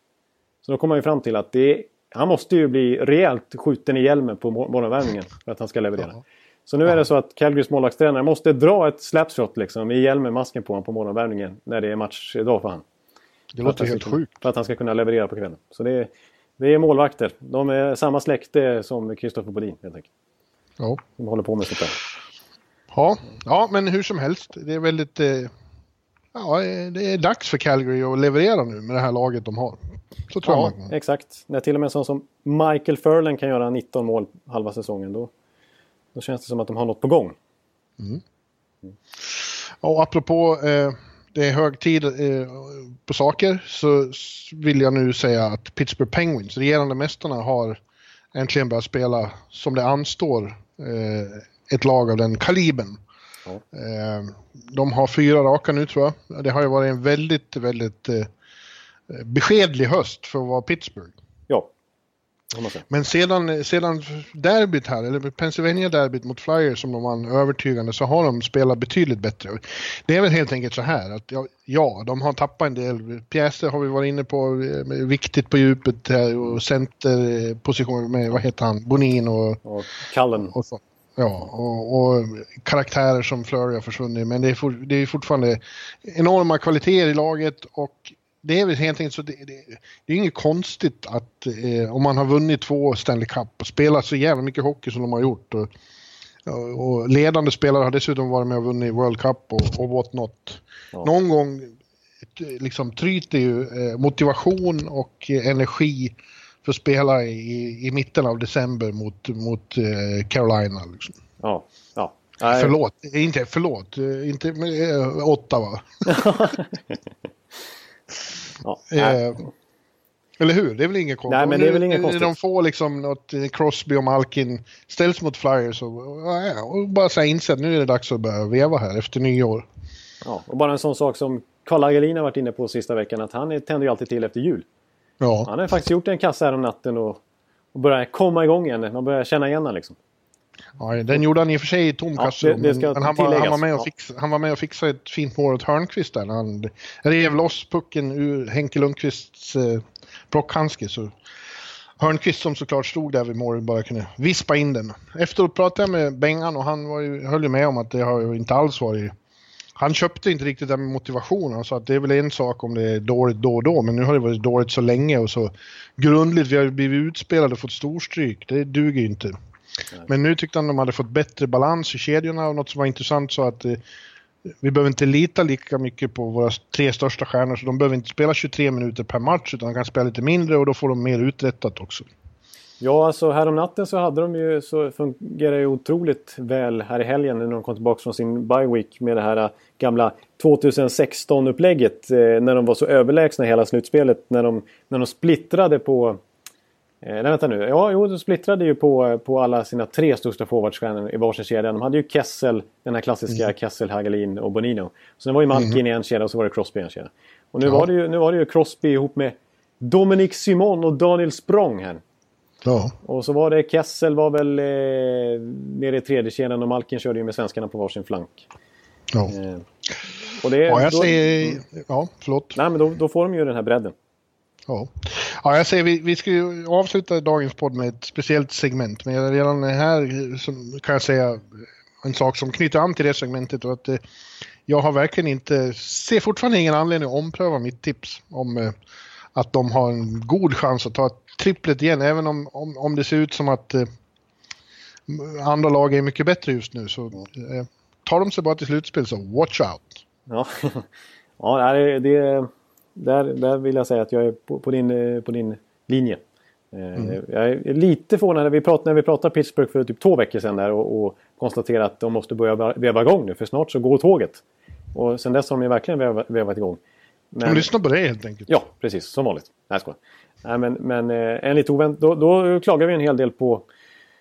Så då kom man ju fram till att det, han måste ju bli rejält skjuten i hjälmen på mor- morgonvärmningen för att han ska leverera. Ja. Så nu är det så att Calgarys målvaktstränare måste dra ett slapshot liksom, i hjälmen, masken på honom på morgonvärmningen när det är matchdag för honom. Det låter helt ska- sjukt. För att han ska kunna leverera på kvällen. Så det är, det är målvakter. De är samma släkte som Kristoffer Bodin helt enkelt. Ja. De håller på med sånt där. Ja. ja, men hur som helst. Det är väldigt... Eh, ja, eh, det är dags för Calgary att leverera nu med det här laget de har. Så tror Ja, jag exakt. När till och med en sån som Michael Furlan kan göra 19 mål halva säsongen. Då, då känns det som att de har något på gång. Och apropå eh, det är hög tid eh, på saker så vill jag nu säga att Pittsburgh Penguins, regerande mästarna, har äntligen börjat spela som det anstår eh, ett lag av den kalibern. Ja. Eh, de har fyra raka nu tror jag. Det har ju varit en väldigt, väldigt eh, beskedlig höst för att vara Pittsburgh. Ja. Men sedan, sedan derbyt här, eller Pennsylvania-derbyt mot Flyers som de vann övertygande, så har de spelat betydligt bättre. Det är väl helt enkelt så här att ja, ja de har tappat en del pjäser har vi varit inne på, eh, viktigt på djupet här och centerposition med, vad heter han, Bonin och, Och Cullen. och så. Ja, och, och karaktärer som Flurry har försvunnit. Men det är, for, det är fortfarande enorma kvaliteter i laget och det är väl helt enkelt så det, det, det är inget konstigt att eh, om man har vunnit två Stanley Cup och spelat så jävla mycket hockey som de har gjort. Och, och, ledande spelare har dessutom varit med och vunnit World Cup och, och what not. Ja. Någon gång eh, liksom tryter ju eh, motivation och eh, energi att spela i, i mitten av december mot, mot eh, Carolina. Liksom. Ja, ja. Nej, Förlåt, inte förlåt, eh, inte eh, Ottawa. Ja, nej. Eh, eller hur? Det är väl inget konstigt. Nej, men det är väl inget konstigt. De får liksom något, Crosby och Malkin ställs mot Flyers och, och, och bara så här inse att nu är det dags att börja veva här efter nyår. Ja, och bara en sån sak som Karl Lagerlin har varit inne på sista veckan att han tänder ju alltid till efter jul. Ja. Han har faktiskt gjort en kassa här om natten och, och börjar komma igång igen. Man börjar känna igen honom liksom. ja, den gjorde han i och för sig i tom Ja, kasse. det- det men han, var, han, var med och Ja. fix, han var med och fixade ett fint mål åt Hörnqvist där. Han rev loss pucken ur Henke Lundqvists eh, blockhandske. Så Hörnqvist som såklart stod där vid målet bara kunde vispa in den. Efteråt pratade jag med Bengan och han var ju, höll ju med om att det har ju inte alls varit... Han köpte inte riktigt med motivationen. Han sa att det är väl en sak om det är dåligt då och då, men nu har det varit dåligt så länge och så grundligt. Vi har blivit utspelade och fått storstryk. Det duger ju inte. Men nu tyckte han de hade fått bättre balans i kedjorna och något som var intressant så att eh, vi behöver inte lita lika mycket på våra tre största stjärnor så de behöver inte spela 23 minuter per match utan de kan spela lite mindre och då får de mer uträttat också. Ja, alltså härom natten så hade de ju så fungerar ju otroligt väl här i helgen när de kom tillbaka från sin bye week med det här äh, gamla 2016-upplägget eh, när de var så överlägsna hela slutspelet när de, när de splittrade på Eh, nej, vänta nu. Ja, jo, de splittrade ju på, på alla sina tre största forwardstjärnor i varsin kedja. De hade ju Kessel, den här klassiska Kessel, Hagelin och Bonino. Så det var ju Malkin i en kedja och så var det Crosby i en kedja. Och nu, Ja. var det ju, nu var det ju Crosby ihop med Dominic Simon och Daniel Språng här. Ja, Och så var det Kessel var väl eh, nere i tredje kedjan och Malkin körde ju med svenskarna på varsin flank. ja. Eh, och det, ja jag då, säger... Ja, förlåt. Nej, men då, då får de ju den här bredden. Ja, ja jag säger vi, vi ska ju avsluta dagens podd med ett speciellt segment. Men redan här så kan jag säga en sak som knyter an till det segmentet. Och att, eh, jag har verkligen inte, ser fortfarande ingen anledning att ompröva mitt tips om eh, att de har en god chans att ta tripplet igen. Även om, om, om det ser ut som att eh, andra lag är mycket bättre just nu. Så eh, tar de sig bara till slutspel så watch out. Ja, ja det, det, där, där vill jag säga att jag är på, på, din, eh, på din linje. Eh, Jag är lite förvånad när vi pratade, när vi pratade Pittsburgh för typ två veckor sedan där och, och konstaterade att de måste börja va- veva igång nu för snart så går tåget. Och sen dess har de ju verkligen vevat, vevat igång. De lyssnar på det helt enkelt. Ja, precis. Som vanligt. Nej, jag skojar. Nej, men, men eh, en lite ovänt... Då, då klagar vi en hel del på,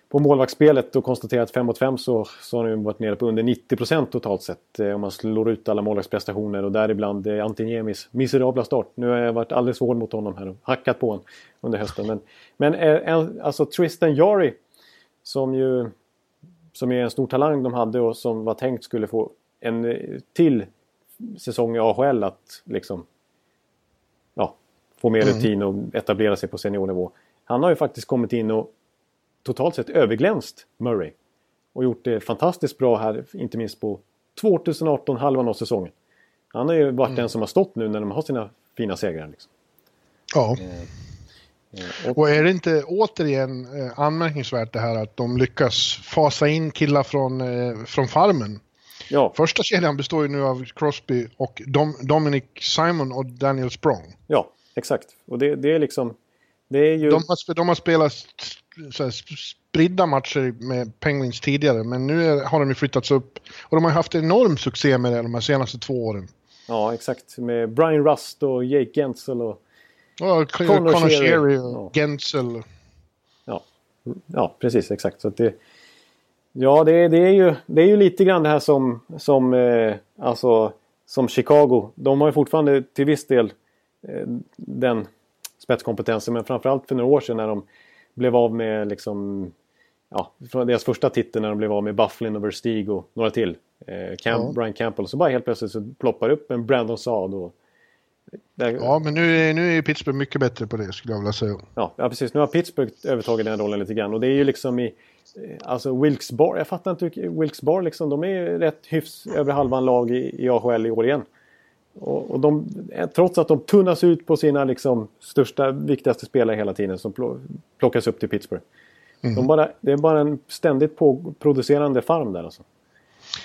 på målvaktsspelet och konstaterar att 5 mot 5 så, så har de varit nere på under 90 totalt sett. Eh, om man slår ut alla målvaktsprestationer och däribland eh, Antiniemis miserabla start. Nu har jag varit alldeles hård mot honom här och hackat på honom under hösten. Men, men eh, alltså Tristan Jari som ju som är en stor talang de hade och som var tänkt skulle få en eh, till säsong i AHL att liksom få mer rutin och etablera sig på seniornivå. Han har ju faktiskt kommit in och totalt sett överglänst Murray. Och gjort det fantastiskt bra här, inte minst på 2018, halvan av säsongen. Han har ju varit den som har stått nu när de har sina fina segrar. Liksom. Ja. Eh, Och, Och är det inte återigen eh, anmärkningsvärt det här att de lyckas fasa in killar från, eh, från farmen? ja, Första kedjan består ju nu av Crosby och Dom, Dominic Simon och Daniel Sprong. ja, exakt. Och det, det är liksom... Det är ju... De har, de har spelat så här, sp- spridda matcher med Penguins tidigare men nu är, har de ju flyttats upp och de har haft enorm succé med det de här senaste två åren. Ja, exakt. Med Brian Rust och Jake Gensel och... Och Connor Connor, Sherry. Sherry Ja. och Gensel. Ja, ja precis. Exakt. Så det, ja, det, det, är ju, det är ju lite grann det här som, som, eh, alltså, som Chicago. De har ju fortfarande till viss del den spetskompetensen. Men framförallt för några år sedan när de blev av med liksom, ja, från deras första titel när de blev av med Bufflin och Verstig och några till. Eh, Camp, Ja. Brian Campbell. Så bara helt plötsligt så ploppar upp en Brandon Saad. Och, där, Ja, men nu är, nu är Pittsburgh mycket bättre på det skulle jag vilja säga. Ja, ja, precis. Nu har Pittsburgh övertagit den rollen lite grann. Och det är ju liksom i... eh, Alltså Wilkes Bar, jag fattar inte Wilkes Bar liksom, de är ju rätt hyfs över halvan lag i, i AHL i år igen. Och, och de, eh, trots att de tunnas ut på sina liksom största, viktigaste spelare hela tiden som plo- plockas upp till Pittsburgh. De bara, det är bara en ständigt producerande farm där alltså.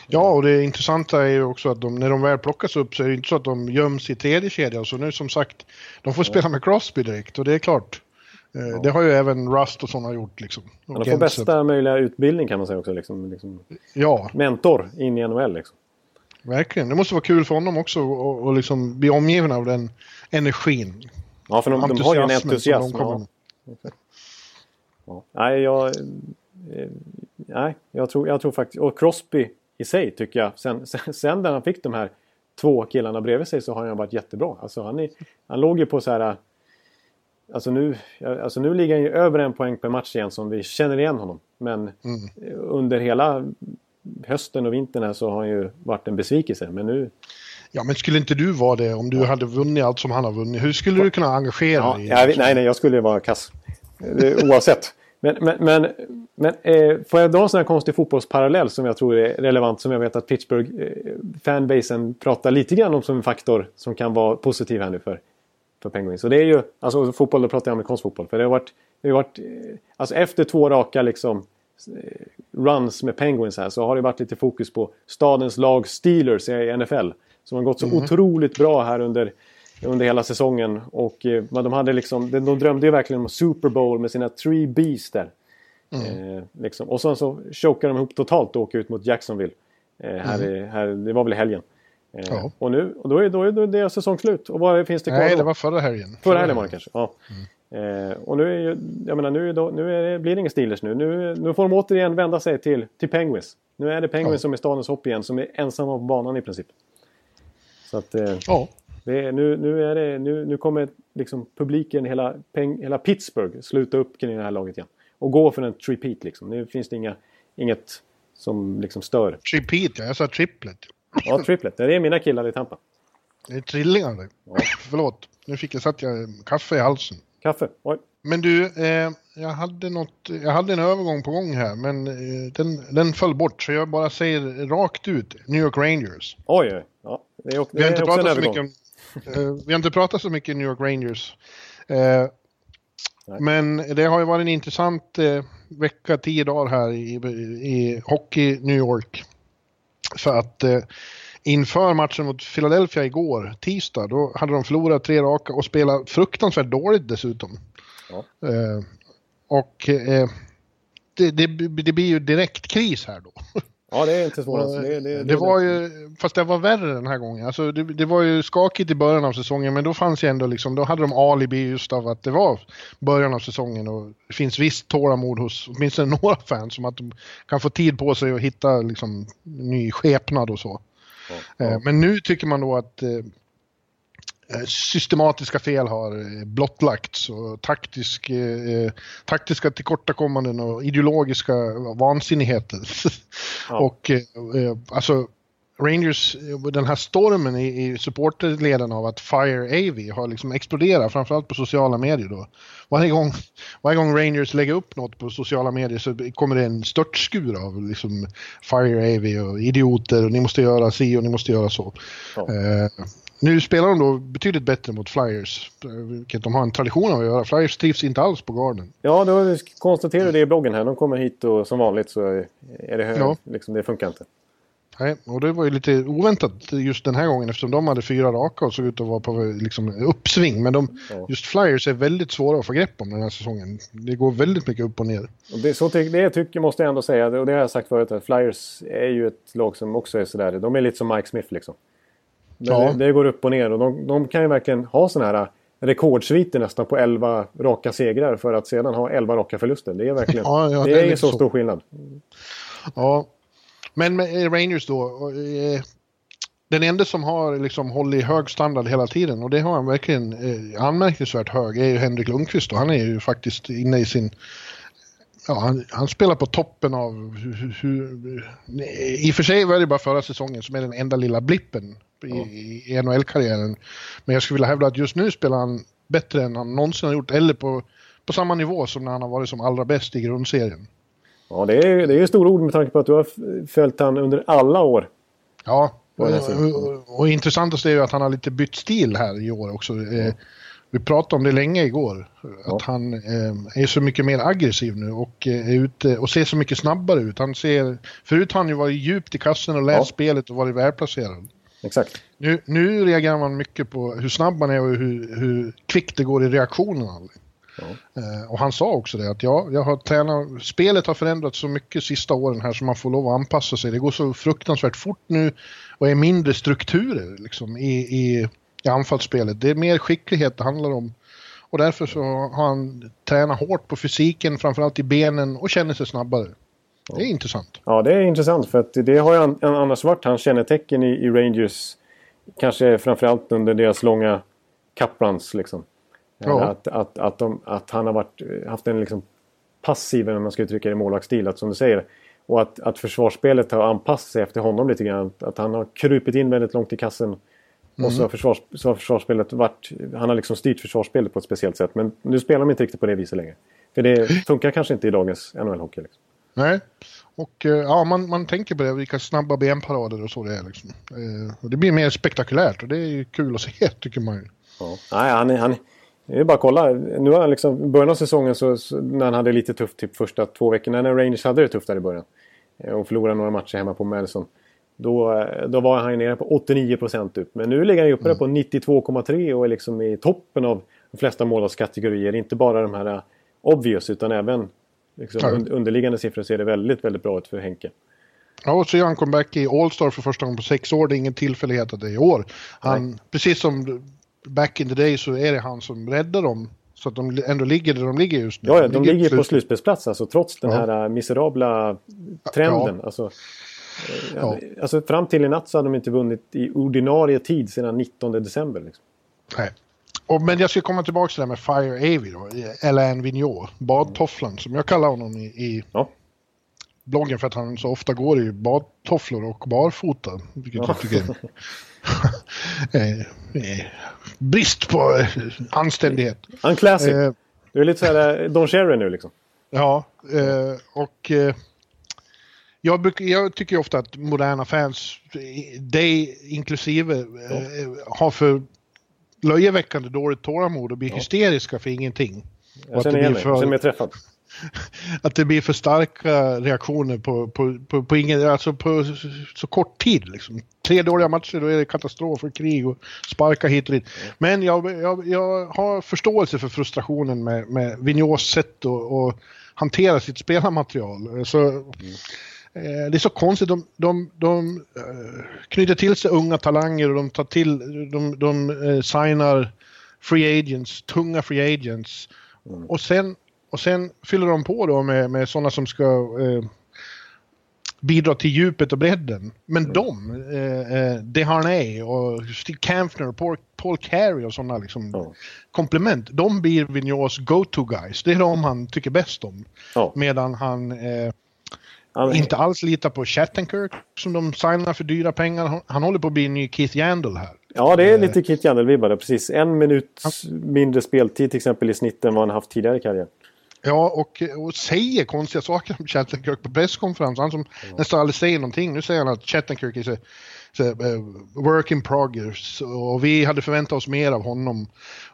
Ja, och det intressanta är ju också att de, när de väl plockas upp så är det inte så att de göms i tredje kedjan. Så nu som sagt, de får spela med Crosby direkt och det är klart. Eh, Det har ju även Rust och sådana gjort liksom. Och de får Gensel. bästa möjliga utbildning kan man säga också. Liksom, liksom, Ja, mentor in i NHL liksom. Verkligen. Det måste vara kul för honom också att och liksom bli omgiven av den energin. Ja, för de, de har ju en entusiasm. Ja. Ja. Nej, jag, eh, nej jag, tror, jag tror faktiskt... Och Crosby i sig tycker jag, sen, sen, sen när han fick de här två killarna bredvid sig så har han varit jättebra. Alltså han, är, han låg ju på så här... Alltså nu, alltså nu ligger han ju över en poäng per match igen som vi känner igen honom. Men mm. under hela hösten och vintern här så har han ju varit en besvikelse. Men nu... Ja, men skulle inte du vara det om du ja. hade vunnit allt som han har vunnit? Hur skulle du kunna engagera ja, dig? Ja, nej, nej, jag skulle vara kass. Oavsett. Men, men, men, men eh, får jag dra en sån här konstig fotbollsparallell som jag tror är relevant som jag vet att Pittsburgh eh, fanbasen pratar lite grann om som en faktor som kan vara positiv här nu för, för Penguins. Och det är ju, alltså fotboll, då pratar jag amerikansk fotboll. För det har varit, det har varit eh, alltså efter två raka liksom runs med Penguins här så har det varit lite fokus på stadens lag Steelers i NFL. Som har gått så mm. otroligt bra här under under hela säsongen. Och eh, de, hade liksom, de drömde ju verkligen om Super Bowl med sina three B's där. Mm. Eh, liksom. Och sen så chokade de ihop totalt och åker ut mot Jacksonville. Eh, här, mm. här, det var väl i helgen. Eh, ja. Och nu, och då är, då är, det säsong slut. Och vad finns det kvar Nej, då? det var förra helgen. Förra, förra helgen var det kanske. Ja. Eh, och nu, är ju, jag menar, nu, då, nu det, blir det ingen Steelers nu. nu. Nu får de återigen vända sig till, till Penguins. Nu är det Penguins ja. som är stadens hopp igen, som är ensamma på banan i princip. Så att, eh, ja. Är, nu, nu, är det, nu, nu kommer liksom publiken, hela, peng, hela Pittsburgh, sluta upp kring det här laget igen. Och gå för en tripeat liksom. Nu finns det inga, inget som liksom stör. Tripeat, ja. Jag sa triplet. Ja, triplet. Det är mina killar i Tampa. Det är trillingar det. Ja. Förlåt. Nu fick jag, satt jag kaffe i halsen. Kaffe? Oj. Men du, eh, jag, hade något, jag hade en övergång på gång här, men eh, den, den föll bort. Så jag bara säger rakt ut, New York Rangers. Oj, oj. Ja, det är, vi, har inte pratat så mycket om, eh, vi har inte pratat så mycket New York Rangers. Eh, men det har ju varit en intressant eh, vecka, tio dagar här i, i Hockey New York. För att eh, inför matchen mot Philadelphia igår, tisdag, då hade de förlorat tre raka och spelat fruktansvärt dåligt dessutom. Ja. Eh, och eh, det, det, det, blir ju direkt kris här då. Ja, det är inte svårt. Det, det, det, det, var ju, fast det var värre den här gången. Alltså, det, det, var ju skakigt i början av säsongen, men då fanns ju ändå liksom, då hade de alibi just av att det var början av säsongen och det finns visst tålamod hos åtminstone några fans som att de kan få tid på sig att hitta liksom ny skepnad och så. Eh, men nu tycker man då att eh, Eh, systematiska fel har blottlagts och taktisk, eh, taktiska tillkortakommanden och ideologiska vansinnigheter. Ja. och eh, alltså Rangers, den här stormen i, i supporterleden av att Fire AV har liksom exploderat, framförallt på sociala medier då. Varje gång, varje gång Rangers lägger upp något på sociala medier så kommer det en störtskur av liksom Fire AV och idioter och ni måste göra si och ni måste göra så. Ja. Eh, nu spelar de då betydligt bättre mot Flyers, vilket de har en tradition av att göra. Flyers trivs inte alls på Garden. Ja, då konstaterar det i bloggen här. De kommer hit och som vanligt så är det hög, ja. liksom, det funkar inte. Nej, och det var ju lite oväntat just den här gången eftersom de hade fyra raka och såg ut att vara på liksom, uppsving. Men de, ja. just Flyers är väldigt svåra att få grepp om den här säsongen. Det går väldigt mycket upp och ner. Och det, så ty det tycker, måste jag ändå säga, och det har jag sagt förut, att Flyers är ju ett lag som också är sådär. De är lite som Mike Smith liksom. Ja. Det, det, går upp och ner och de, de kan ju verkligen ha sådana här rekordsviter nästan på 11 raka segrar för att sedan ha 11 raka förluster. Det är verkligen ja, det, är, är så, så stor skillnad. Ja, men med Rangers då. Eh, den enda som har liksom hållit hög standard hela tiden och det har han verkligen eh, anmärkningsvärt hög är ju Henrik Lundqvist och han är ju faktiskt inne i sin ja, han, han, spelar på toppen av hur, hur, I och för sig var det bara förra säsongen som är den enda lilla blippen i, ja. i NHL-karriären. Men jag skulle vilja hävda att just nu spelar han bättre än han någonsin har gjort, eller på, på samma nivå som när han har varit som allra bäst i grundserien. Ja, det är, det är stora ord med tanke på att du har följt han under alla år. Ja, och, och, och intressantast är ju att han har lite bytt stil här i år också. Ja. Vi pratade om det länge igår. Ja. Att han eh, är så mycket mer aggressiv nu och eh, är ute och ser så mycket snabbare ut. Han ser, förut har han ju varit djupt i kassen och läst ja. spelet och varit välplacerad. Exakt. Nu, nu reagerar man mycket på hur snabb man är och hur, hur kvickt det går i reaktionerna. Ja. Eh, och han sa också det att ja, jag har tränat, spelet har förändrats så mycket sista åren här så man får lov att anpassa sig. Det går så fruktansvärt fort nu och är mindre strukturer liksom i, i i anfallsspelet. Det är mer skicklighet det handlar om. Och därför så har han tränat hårt på fysiken, framförallt i benen och känner sig snabbare. Det är intressant. Ja, det är intressant för att det har ju annars varit hans kännetecken i, i Rangers kanske framförallt under deras långa cup-runs. Liksom. Ja. Att, att, att, de, att han har varit, haft en liksom passiv, om man ska uttrycka det i målvaktsstil, att som du säger. Och att, att försvarsspelet har anpassat sig efter honom lite grann. Att han har krupit in väldigt långt i kassen. Och så har, försvars, så har försvarsspelet varit... Han har liksom styrt försvarsspelet på ett speciellt sätt. Men nu spelar de inte riktigt på det viset längre. För det funkar kanske inte i dagens NHL-hockey. Liksom. Nej, och eh, ja, man, man tänker på det, vilka snabba benparader och så det är. Liksom. Eh, och det blir mer spektakulärt och det är kul att se, tycker man ju. Ja. Nej, han, är- han, det är bara att kolla. Nu har han liksom, början av säsongen så, så, när han hade lite tufft typ första två veckorna när Rangers hade det tufft där i början eh, och förlorade några matcher hemma på Madison. Då, eh, då var han nere på 89 procent upp. Men nu ligger han ju uppe där på 92,3 och är liksom i toppen av de flesta målvaktskategorier. Inte bara de här eh, obvious utan även liksom, Ja. un- underliggande siffror ser det väldigt, väldigt bra ut för Henke. Ja, och så gör han comeback i All-Star för första gången på sex år. Det är ingen tillfällighet att det är i år. Han, precis som back in the day så är det han som räddar dem. Så att de ändå ligger där de ligger just nu. Ja, ja, de ligger ju på slut- slutspelsplats alltså, trots den Ja. här äh, miserabla trenden. Alltså, eh, Ja. alltså, fram till i natt så hade de inte vunnit i ordinarie tid sedan 19 december. Liksom. Nej. Och, men jag ska komma tillbaka till det här med Fire Avi då, Alain Vigneault, badtofflan som jag kallar honom i, i Ja. Bloggen för att han så ofta går i badtofflor och barfota. Vilket jag tycker är eh, brist på eh, anständighet. Unclassic. Eh, Du är lite såhär äh, Don Cherry nu liksom. Ja, eh, och eh, jag, brukar, jag tycker ofta att moderna fans, eh, dig inklusive, eh, har för löjeväckande dåligt tålamod och blir hysteriska för ingenting. Jag känner igen mig. Jag känner mig träffad. att det blir för starka reaktioner på, på, på, på, ingen, alltså på så kort tid. Liksom. Tre dåliga matcher, då är det katastrof och krig och sparka hit och dit. Men jag, jag, jag har förståelse för frustrationen med, med Vigneaults sätt att, hantera sitt spelarmaterial. Så, eh, det är så konstigt, de, de, de eh, knyter till sig unga talanger och de tar till, de, de eh, signar free agents, tunga free agents. Och sen och sen fyller de på då med, med sådana som ska eh, bidra till djupet och bredden. Men de, eh, eh, Deharnay och Steve Kampner och Paul, Paul Carey och sådana liksom, Ja. komplement, de blir Vigneaults go-to guys. Det är de han tycker bäst om. Ja. Medan han eh, Han, inte alls litar på Shattenkirk som de signar för dyra pengar. Han, håller på att bli en ny Keith Yandel här. Ja, det är lite Kit Jandel-vibbar där, precis. En minut mindre speltid till exempel i snitt än vad han haft tidigare i karriären. Ja, och, och säger konstiga saker om Shattenkirk på presskonferens. Han som nästan aldrig säger någonting. Nu säger han att Shattenkirk är eh, work in progress och vi hade förväntat oss mer av honom.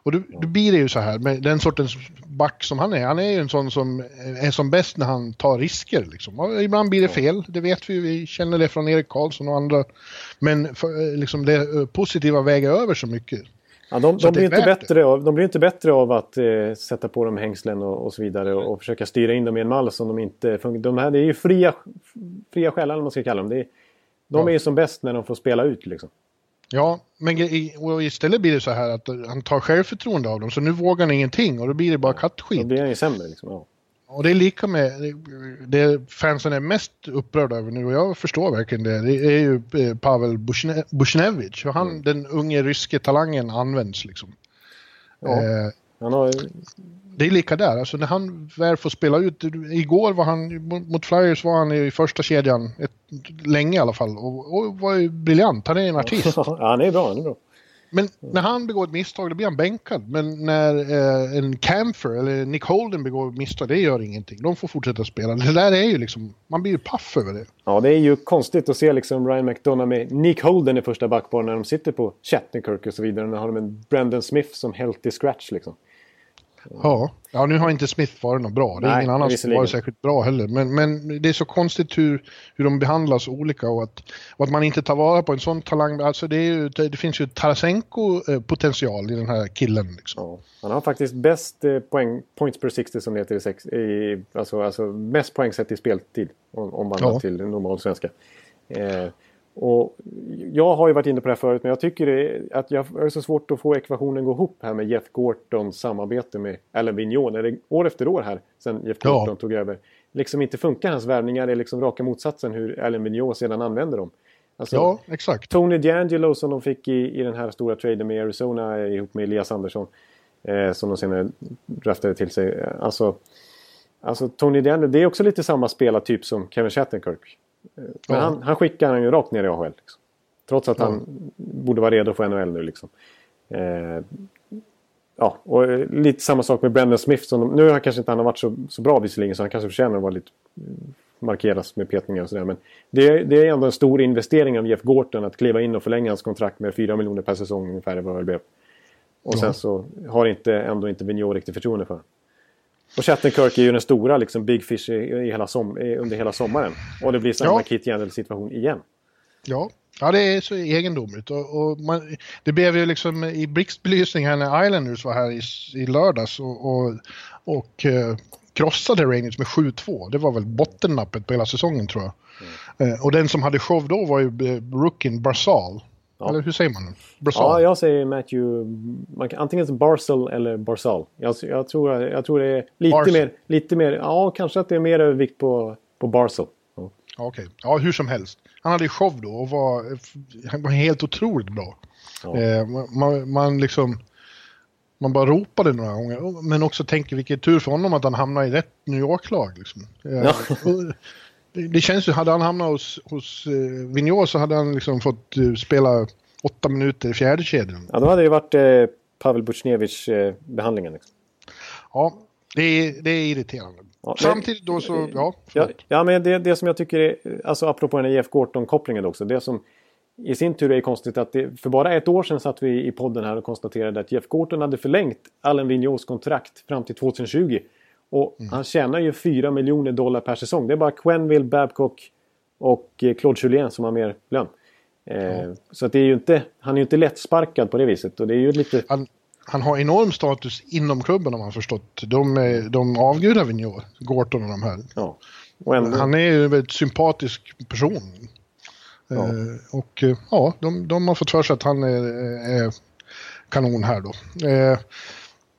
Och då, då blir det ju så här med den sortens back som han är. Han är ju en sån som är som bäst när han tar risker. Liksom. Och ibland blir det fel, det vet vi. Vi känner det från Erik Karlsson och andra. Men för, eh, liksom det eh, positiva väger över så mycket. Ja, de, de, blir inte bättre av, de blir inte bättre av att eh, sätta på dem hängslen och, och så vidare och, och försöka styra in dem i en mall som de inte funkar. De här det är ju fria, fria själar, vad man ska kalla dem. Det är, de Ja. är ju som bäst när de får spela ut. Liksom. Ja, men istället blir det så här att han tar självförtroende av dem. Så nu vågar han ingenting och då blir det bara Då kattskit. blir han ju sämre. Liksom. Ja. Och det är lika med det fansen är mest upprörda över nu och jag förstår verkligen det. Det är ju eh, Pavel Bushne- Bushnevich och han, den unge ryske talangen används liksom. Ja. Eh, Han har, det är lika där, alltså när han väl får spela ut, igår var han, mot Flyers var han i första kedjan, ett, länge i alla fall, och, och var ju briljant, han är en artist. han är bra. Han är bra. Men när han begår ett misstag då blir han bänkad. Men när eh, en Camfer eller Nick Holden begår ett misstag, det gör ingenting. De får fortsätta spela. Det där är ju liksom, man blir ju paff över det. Ja, det är ju konstigt att se liksom Ryan McDonough med Nick Holden i första backparen när de sitter på Shattenkirk och så vidare. När har de en Brandon Smith som healthy scratch liksom. Ja, ja nu har inte Smith varit något bra. Det är Nej, ingen annan som varit särskilt bra heller. Men, men det är så konstigt hur, hur de behandlas olika och att, och att man inte tar vara på en sån talang. Alltså det, ju, det, finns ju Tarasenko-potential i den här killen. Liksom. Ja. Han har faktiskt bäst eh, poäng, points per 60 som det heter i, sex, i alltså, alltså mest poäng sett i speltid. Om, om man Ja. till normal svenska. Eh, och jag har ju varit inne på det här förut men jag tycker det, att jag har så svårt att få ekvationen gå ihop här med Jeff Gortons samarbete med Alain. När det år efter år här sen Jeff Ja. Gorton tog över. Liksom inte funkar hans värvningar är liksom raka motsatsen hur Alain Vigneault sedan använder dem. Alltså, Ja, exakt. Tony D'Angelo som de fick i, i den här stora traden med Arizona ihop med Elias Andersson. Eh, som de senare draftade till sig. Alltså, alltså Tony D'Angelo, det är också lite samma spelartyp som Kevin Shattenkirk. Eh, Men Ja. han, han skickar han ju rakt ner i AHL. Liksom. Trots att han borde vara redo för NHL nu. Liksom. Eh, ja, och eh, lite samma sak med Brendan Smith. Som de, nu har kanske inte han har varit så, så bra visserligen så han kanske förtjänar att vara lite mm, markeras med petningar och sådär. Men det, är- det är ändå en stor investering av Jeff Gorton att kliva in och förlänga hans kontrakt med 4 miljoner per säsong ungefär vad det blev. Och sen så har inte, ändå inte Vigneault riktigt förtroende för honom. Och Shattenkirk är ju den stora liksom, big fish i, i hela som, under hela sommaren. Och det blir samma Ja. Kit Yandel-situation igen. Ja. ja, det är så egendomligt. Och, och man, det blev ju liksom i blixtbelysning här när Islanders var här i, i lördags och, och, och eh, krossade Rangers med 7-2. Det var väl bottennappet på hela säsongen tror jag. Eh, och den som hade show då var ju eh, rookien Barzal. Ja. Eller hur säger man? Ja, Barzal. jag säger Matthew... Man kan, antingen Barzal eller Barzal. Jag, jag, tror, jag tror det är lite mer, lite mer... Ja, kanske att det är mer övervikt på, på Barzal. Ja. Ja, Okej, ja hur som helst. Han hade show då och var, han var helt otroligt bra. Ja. Eh, man, man, liksom... Man bara ropade några gånger, men också tänker vilken tur för honom att han hamnade i rätt New York-lag. Liksom. Eh, Ja. Det, det känns ju, hade han hamnat hos, hos uh, Vigneault så hade han liksom fått eh, spela åtta minuter i fjärde kedjan. Ja, då hade det varit eh, Pavel Buchnevich-behandlingen. liksom. Ja, det är, det är irriterande. Ja, Samtidigt då så, ja, Ja, förlåt. ja men det, det som jag tycker är, alltså apropå den här Jeff Gorton-kopplingen också. Det som i sin tur är konstigt att det, för bara ett år sedan satt vi i podden här och konstaterade att Jeff Gorton hade förlängt Allen Vigneaults kontrakt fram till 2020. Och han tjänar ju 4 miljoner dollar per säsong. Det är bara Quenville, Babcock och eh, Claude Julien som har mer lön. Eh, Så att det är ju inte, han är ju inte lättsparkad på det viset. Och det är ju lite... Han, han har enorm status inom klubben har man förstått. De, eh, de avgudar Vigneault, Gorton och de här. Ja. Och ändå, Han är ju en väldigt sympatisk person. Ja. Eh, och eh, ja, de, de har fått för sig att han är, är kanon här då. Eh,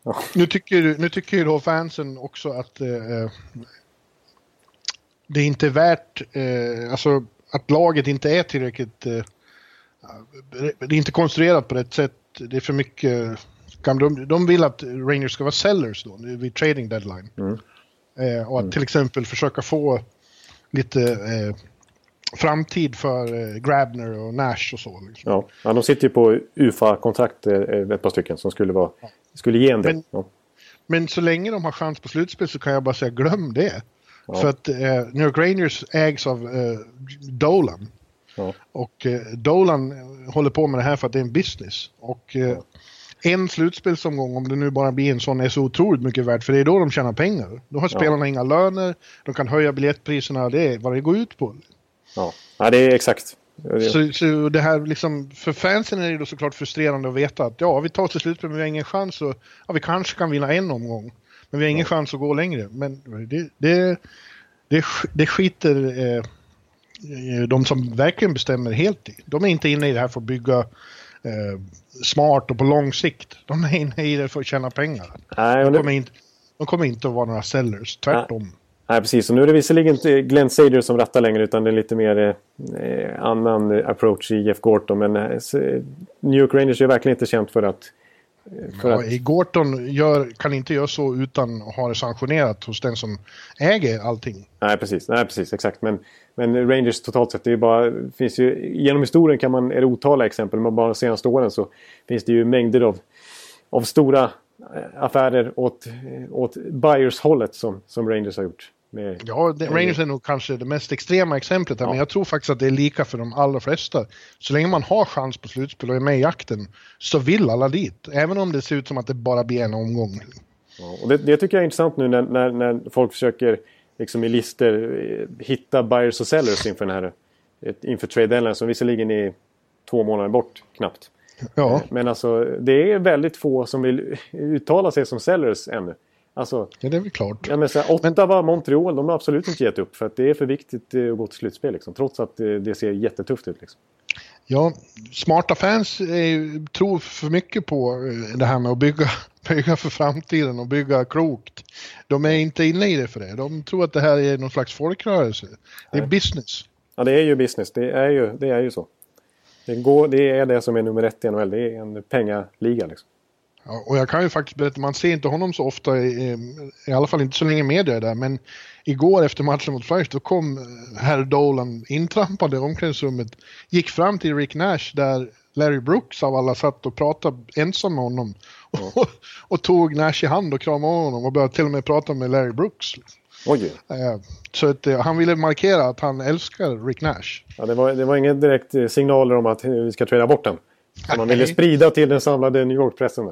Ja. nu, tycker, nu tycker ju då fansen också att eh, det inte är värt, eh, alltså att laget inte är tillräckligt, eh, det är inte konstruerat på rätt sätt. Det är för mycket, de, de vill att Rangers ska vara sellers då vid trading deadline. Mm. Eh, och att till exempel försöka få lite eh, framtid för eh, Grabner och Nash och så. Liksom. ja. ja, de sitter ju på UFA-kontrakt eh, ett par stycken som skulle, vara, skulle ge en del. Men- Ja. Men så länge de har chans på slutspel så kan jag bara säga glöm det. Ja. För att eh, New York Rangers ägs av eh, Dolan. Ja. Och eh, Dolan håller på med det här för att det är en business. Och eh, en slutspelsomgång, om det nu bara blir en sån, är så otroligt mycket värt. För det är då de tjänar pengar. Då har spelarna inga löner, de kan höja biljettpriserna, det är vad det går ut på. Ja. ja, det är exakt. Så, så det här liksom, för fansen är det då såklart frustrerande att veta att ja, vi tar oss till slutspel men vi har ingen chans att, ja vi kanske kan vinna en omgång. Men vi har ingen chans att gå längre. Men det, det, det, det skiter eh, eh, de som verkligen bestämmer helt i. De är inte inne i det här för att bygga eh, smart och på lång sikt. De är inne i det för att tjäna pengar. Nej, De kommer inte, de kommer inte att vara några sellers, tvärtom. Nej, precis. Och nu är det visserligen inte Glenn Sader som rattar längre utan det är lite mer eh, annan approach i Jeff Gorton. Men eh, New York Rangers är verkligen inte känt för att... eh, För Ja, att Gorton gör, kan inte göra så utan att ha det sanktionerat hos den som äger allting. nej, precis. Nej, precis. Exakt. Men, men Rangers totalt sett, det är bara, finns ju, genom historien kan man, är det otaliga exempel, men bara de senaste åren så finns det ju mängder av, av stora eh, affärer åt, eh, åt buyers-hållet som, som Rangers har gjort. Med, Ja, det, Rangers är nog kanske det mest extrema exemplet här, Ja. men jag tror faktiskt att det är lika för de allra flesta. Så länge man har chans på slutspel och är med i jakten så vill alla dit. Även om det ser ut som att det bara blir en omgång. Ja, och det, det tycker jag är intressant nu när, när, när folk försöker liksom i listor eh, hitta buyers och sellers inför den här eh, inför trade deadline som visserligen är två månader bort knappt. Ja, Men alltså det är väldigt få som vill uttala sig som sellers ännu. Alltså, ja det är väl klart. ja, men så här, Ottawa, Montreal, de har absolut inte gett upp för att det är för viktigt eh, att gå till slutspel liksom, trots att eh, det ser jättetufft ut. Liksom. Ja, smarta fans är, tror för mycket på eh, det här med att bygga, bygga för framtiden och bygga klokt. De är inte inne i det för det. De tror att det här är någon slags folkrörelse. Det är business. Ja, det är ju business. Det är ju, det är ju så. Det, går, det är det som är nummer ett i NHL. Det är en pengaliga liksom. Ja, och jag kan ju faktiskt berätta, man ser inte honom så ofta, i, i alla fall inte så länge media är där, men igår efter matchen mot Flyers då kom eh, herr Dolan intrampande i omklädningsrummet, gick fram till Rick Nash där Larry Brooks av alla satt och pratade ensam med honom. Ja. Och, och, tog Nash i hand och kramade honom och började till och med prata med Larry Brooks. Oj. Eh, så att, eh, han ville markera att han älskar Rick Nash. Ja, det, var, det var inga direkt signaler om att vi ska träda bort den. Man ville sprida till den samlade New York-pressen.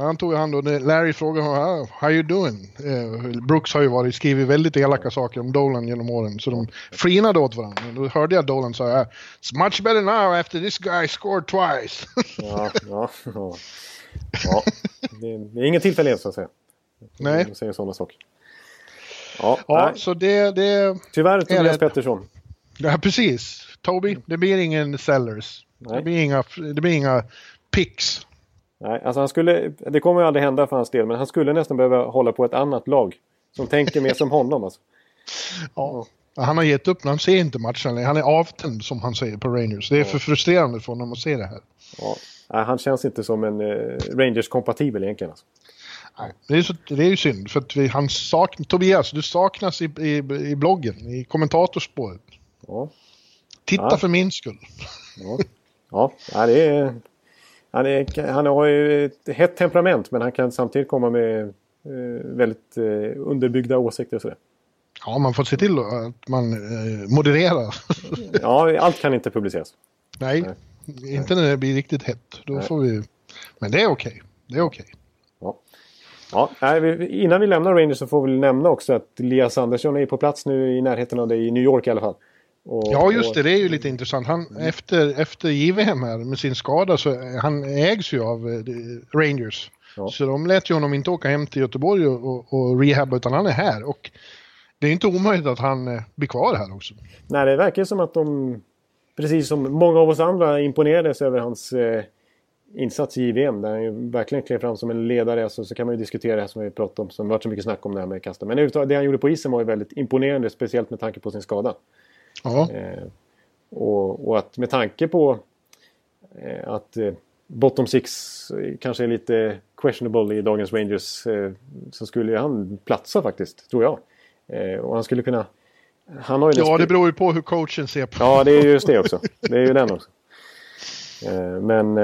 Han tog hand och Larry frågade honom, how you doing? Eh, Brooks har ju varit, skrivit väldigt elaka saker om Dolan genom åren, så de flinade åt varandra. Då hörde jag Dolan säga, it's much better now after this guy scored twice. ja, ja, ja. ja. Det, är ingen tillfällighet så att säga. Nej. De säger sådana saker. Ja, ja så det, det... Tyvärr Tobias Pettersson. Ja, precis. Toby, det blir ingen sellers. Nej. Det blir inga, det blir inga picks. Nej, alltså han skulle, det kommer ju aldrig hända för hans del, men han skulle nästan behöva hålla på ett annat lag. Som tänker mer som honom alltså. Ja. Han har gett upp, han ser inte matchen Han är avtänd som han säger på Rangers. Det är ja. för frustrerande för honom att se det här. Ja. Nej, han känns inte som en eh, Rangers-kompatibel egentligen. Alltså. Nej, det, är så, det är ju synd för att vi, han saknar, Tobias, du saknas i, i, i bloggen, i kommentatorspåret. Ja. Titta ja. för min skull. Ja, ja det är han, är, han har ju ett hett temperament men han kan samtidigt komma med eh, väldigt eh, underbyggda åsikter och sådär. Ja, man får se till att man eh, modererar. ja, allt kan inte publiceras. Nej, Nej, inte när det blir riktigt hett. Då Nej. får vi... Men det är okej. Det är okej. Ja. Ja, innan vi lämnar Rangers så får vi nämna också att Lias Andersson är på plats nu i närheten av dig i New York i alla fall. Och, ja, just det. Det är ju lite intressant. Han, mm. efter, efter JVM här med sin skada så han ägs ju av eh, Rangers. Ja. Så de lät ju honom inte åka hem till Göteborg och, och, rehabba utan han är här. Och det är inte omöjligt att han eh, blir kvar här också. Nej, det verkar som att de, precis som många av oss andra, imponerades över hans eh, insats i JVM. Där han ju verkligen klev fram som en ledare. Så, så kan man ju diskutera det här som vi pratade om, som varit så mycket snack om det här med kasta. Men det han gjorde på isen var ju väldigt imponerande, speciellt med tanke på sin skada. Eh, och, och, att med tanke på eh, att eh, bottom six kanske är lite questionable i dagens Rangers så skulle han platsa faktiskt, tror jag. Och han skulle kunna... Han har ju ja, det beror ju på hur coachen ser på Ja, det är just det också. Det är ju den också. Men...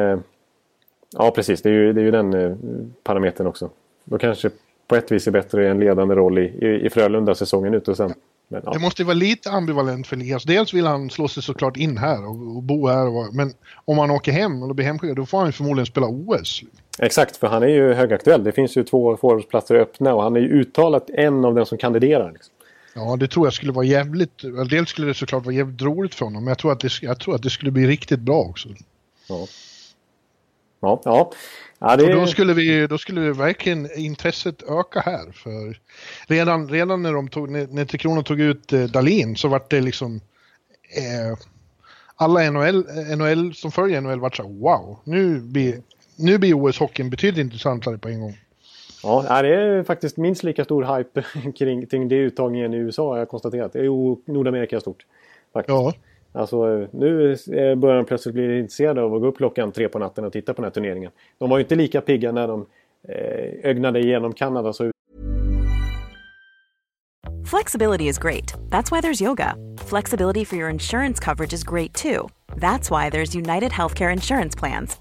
ja, precis. Det är ju, det är ju den parametern också. Då kanske på ett vis är bättre en ledande roll i, i, i Frölunda säsongen ut och sen men, ja. Det måste ju vara lite ambivalent för Elias. Dels vill han slå sig såklart in här och, och bo här. Och, men om han åker hem eller blir hemskickad då får han förmodligen spela OS. Exakt, för han är ju högaktuell. Det finns ju två forwardsplatser öppna och han är ju uttalat en av dem som kandiderar. Liksom. Ja, det tror jag skulle vara jävligt... Dels skulle det såklart vara jävligt roligt för honom, men jag tror att det, jag tror att det skulle bli riktigt bra också. Ja. Ja, ja. Ja, det... då, skulle vi, då skulle vi verkligen intresset öka här. För redan, redan när, de tog, när, när Tre Kronor tog ut eh, Dalin så vart det liksom... Eh, alla NHL, NHL som följer NHL vart så wow, nu blir, nu blir OS-hockeyn betydligt intressantare på en gång. Ja, det är faktiskt minst lika stor hype kring, kring det uttagningen i USA har jag konstaterat. Det är ju Nordamerika stort. Faktiskt. Ja. Alltså nu börjar de plötsligt bli intresserade av att gå upp klockan tre på natten och titta på den här turneringen. De var ju inte lika pigga när de eh, ögnade igenom Kanada. Så... Flexibility is great. That's why there's yoga. Flexibility for your insurance coverage is great too. That's why there's United Healthcare Insurance Plans.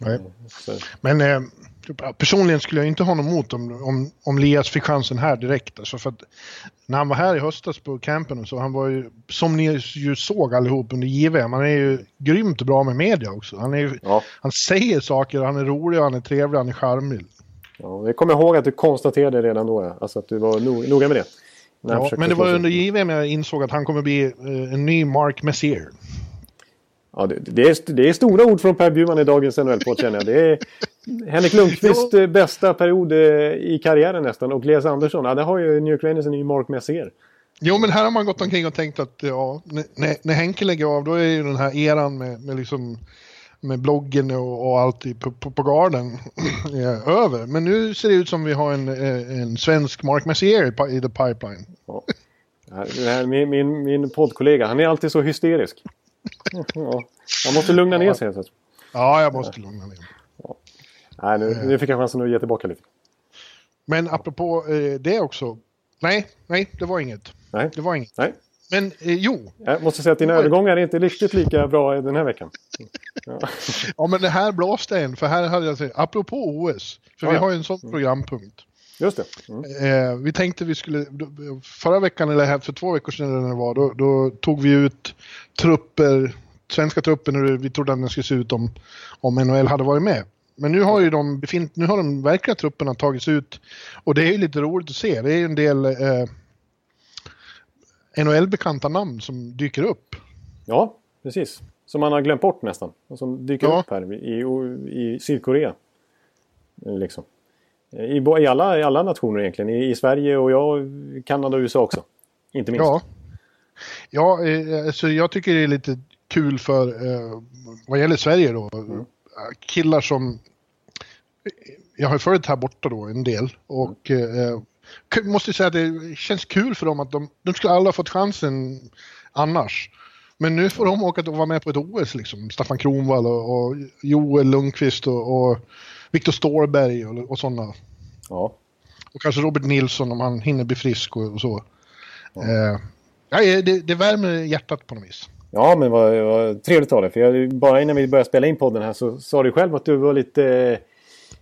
Nej. Men eh, personligen skulle jag inte ha något emot om, om, om Lias fick chansen här direkt. Alltså för att när han var här i höstas på campen så, han var ju, som ni ju såg allihop under JVM, han är ju grymt bra med media också. Han, är ja. han säger saker, han är rolig, han är trevlig, han är charmig. Ja, jag kommer ihåg att du konstaterade redan då, alltså att du var noga med det. Ja, men det var under JVM jag insåg att han kommer bli eh, en ny Mark Messier. Ja, det, det, är, det är stora ord från Per Bjurman i dagens NHL-podd känner jag. Det är Henrik Lundqvists eh, bästa period eh, i karriären nästan. Och Elias Andersson, ja, det har ju New York Rangers en ny Mark Messier. Jo, men här har man gått omkring och tänkt att ja, när, när Henke lägger av då är ju den här eran med, med, liksom, med bloggen och, och allt på, på, på garden över. Men nu ser det ut som vi har en, eh, en svensk Mark Messier i, i the pipeline. Ja. Här, min, min, min poddkollega, han är alltid så hysterisk. Ja, man måste lugna ner sig. Så. Ja, jag måste lugna ner mig. Ja. Nej, nu, nu fick jag chansen att ge tillbaka lite. Men apropå eh, det också. Nej, nej, det var inget. Nej. Det var inget. Nej. Men eh, jo. Jag måste säga att dina övergångar är inte riktigt lika bra den här veckan. Ja, ja men det här blåste en. För här hade jag sagt, apropå OS. För ja, vi har ju en sån mm. programpunkt. Just det. Mm. Eh, vi tänkte vi skulle, förra veckan eller här för två veckor sedan eller när det var, då, då, tog vi ut trupper, svenska trupper när vi trodde att den skulle se ut om, om NHL hade varit med. Men nu har ju de, befint, nu har de verkliga trupperna tagits ut och det är ju lite roligt att se. Det är ju en del eh, NHL-bekanta namn som dyker upp. Ja, precis. Som man har glömt bort nästan. Och som dyker ja. upp här i, i, i Sydkorea. Liksom. I, i, alla, I alla nationer egentligen. I, I Sverige och jag, Kanada och USA också. Inte minst. Ja, ja alltså jag tycker det är lite kul för, eh, vad gäller Sverige då, mm. killar som... Jag har följt här borta då en del och mm. eh, måste säga att det känns kul för dem att de, de skulle ha fått chansen annars. Men nu får de åka och vara med på ett OS liksom. Staffan Kronwall och, och Joel Lundqvist och, och Viktor Ståhlberg och, och sådana. Ja. Och kanske Robert Nilsson om han hinner bli frisk och, och så. Ja. Eh, det, det värmer hjärtat på något vis. Ja, men vad, vad trevligt dig. För jag, bara innan vi började spela in podden här så sa du själv att du var lite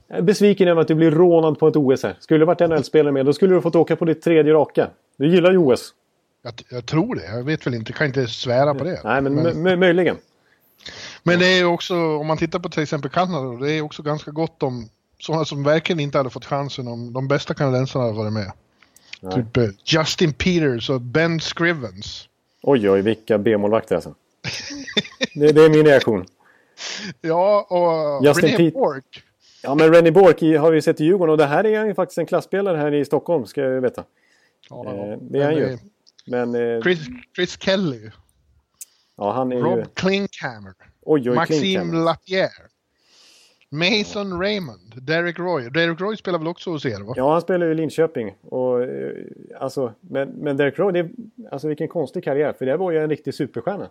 eh, besviken över att du blev rånad på ett OS här. Skulle du varit NHL-spelare med, då skulle du fått åka på ditt tredje raka. Du gillar ju OS. Jag, jag, tror det. Jag vet väl inte. Jag kan inte svära på det. Nej, men, men... möjligen. Men det är också, om man tittar på till exempel Kanada, det är också ganska gott om sådana som verkligen inte hade fått chansen om de bästa kanadensarna hade varit med. Nej. Typ eh, Justin Peters och Ben Scrivens. Oj, oj, vilka B-målvakter alltså. det, det, är min reaktion. Ja, och Justin René Bork. Ja, men René Bork har vi sett i Djurgården och det här är ju faktiskt en klasspelare här i Stockholm, ska jag veta. Ja, eh, det är han ju. Men, eh, Chris, Chris Kelly. Ja, han är Rob ju... Klinkhammer. Oj, oj, Maxime. Lapierre. Mason. Raymond. Derek Roy. Derek Roy spelar väl också hos er? Va? Ja, han spelar i Linköping. Och, eh, alltså, men, men Derek Roy, det, alltså vilken konstig karriär. För det var ju en riktig superstjärna.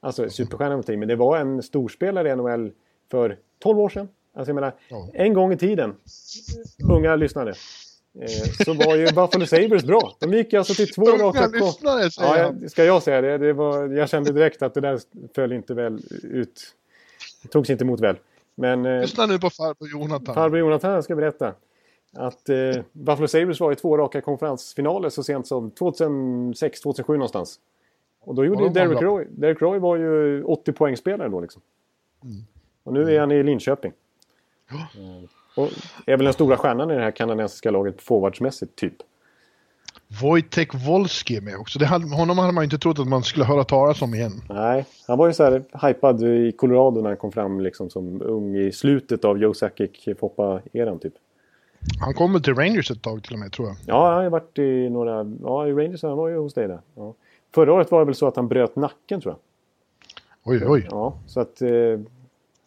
Alltså superstjärna men det var en storspelare i NHL för 12 år sedan. Alltså jag menar, ja. en gång i tiden, unga lyssnare, så var ju Buffalo Sabres bra. De gick alltså till två raka... lyssnare ja. Ska jag säga det? det var, jag kände direkt att det där föll inte väl ut. Det togs inte emot väl. Men, eh, Lyssna nu på farbror Jonathan. Farbror Jonathan ska berätta. Att eh, Buffalo Sabres var i två raka konferensfinaler så sent som 2006-2007 någonstans. Och då gjorde ja, Derek Roy. Derek Roy var ju 80 poängspelare då liksom. Mm. Och nu är han i Linköping. Ja. Och är väl den stora stjärnan i det här kanadensiska laget forwardsmässigt typ. Wojtek Wolski är med också. Det honom hade man inte trott att man skulle höra talas om igen. Nej, han var ju så här hypad i Colorado när han kom fram liksom som ung i slutet av Joe Sakic Foppa-eran typ. Han kom till Rangers ett tag till och med tror jag. Ja, han har varit i några... Ja, i Rangers han var ju hos dig där. Ja. Förra året var det väl så att han bröt nacken tror jag. Oj, oj. Ja, så att... Eh,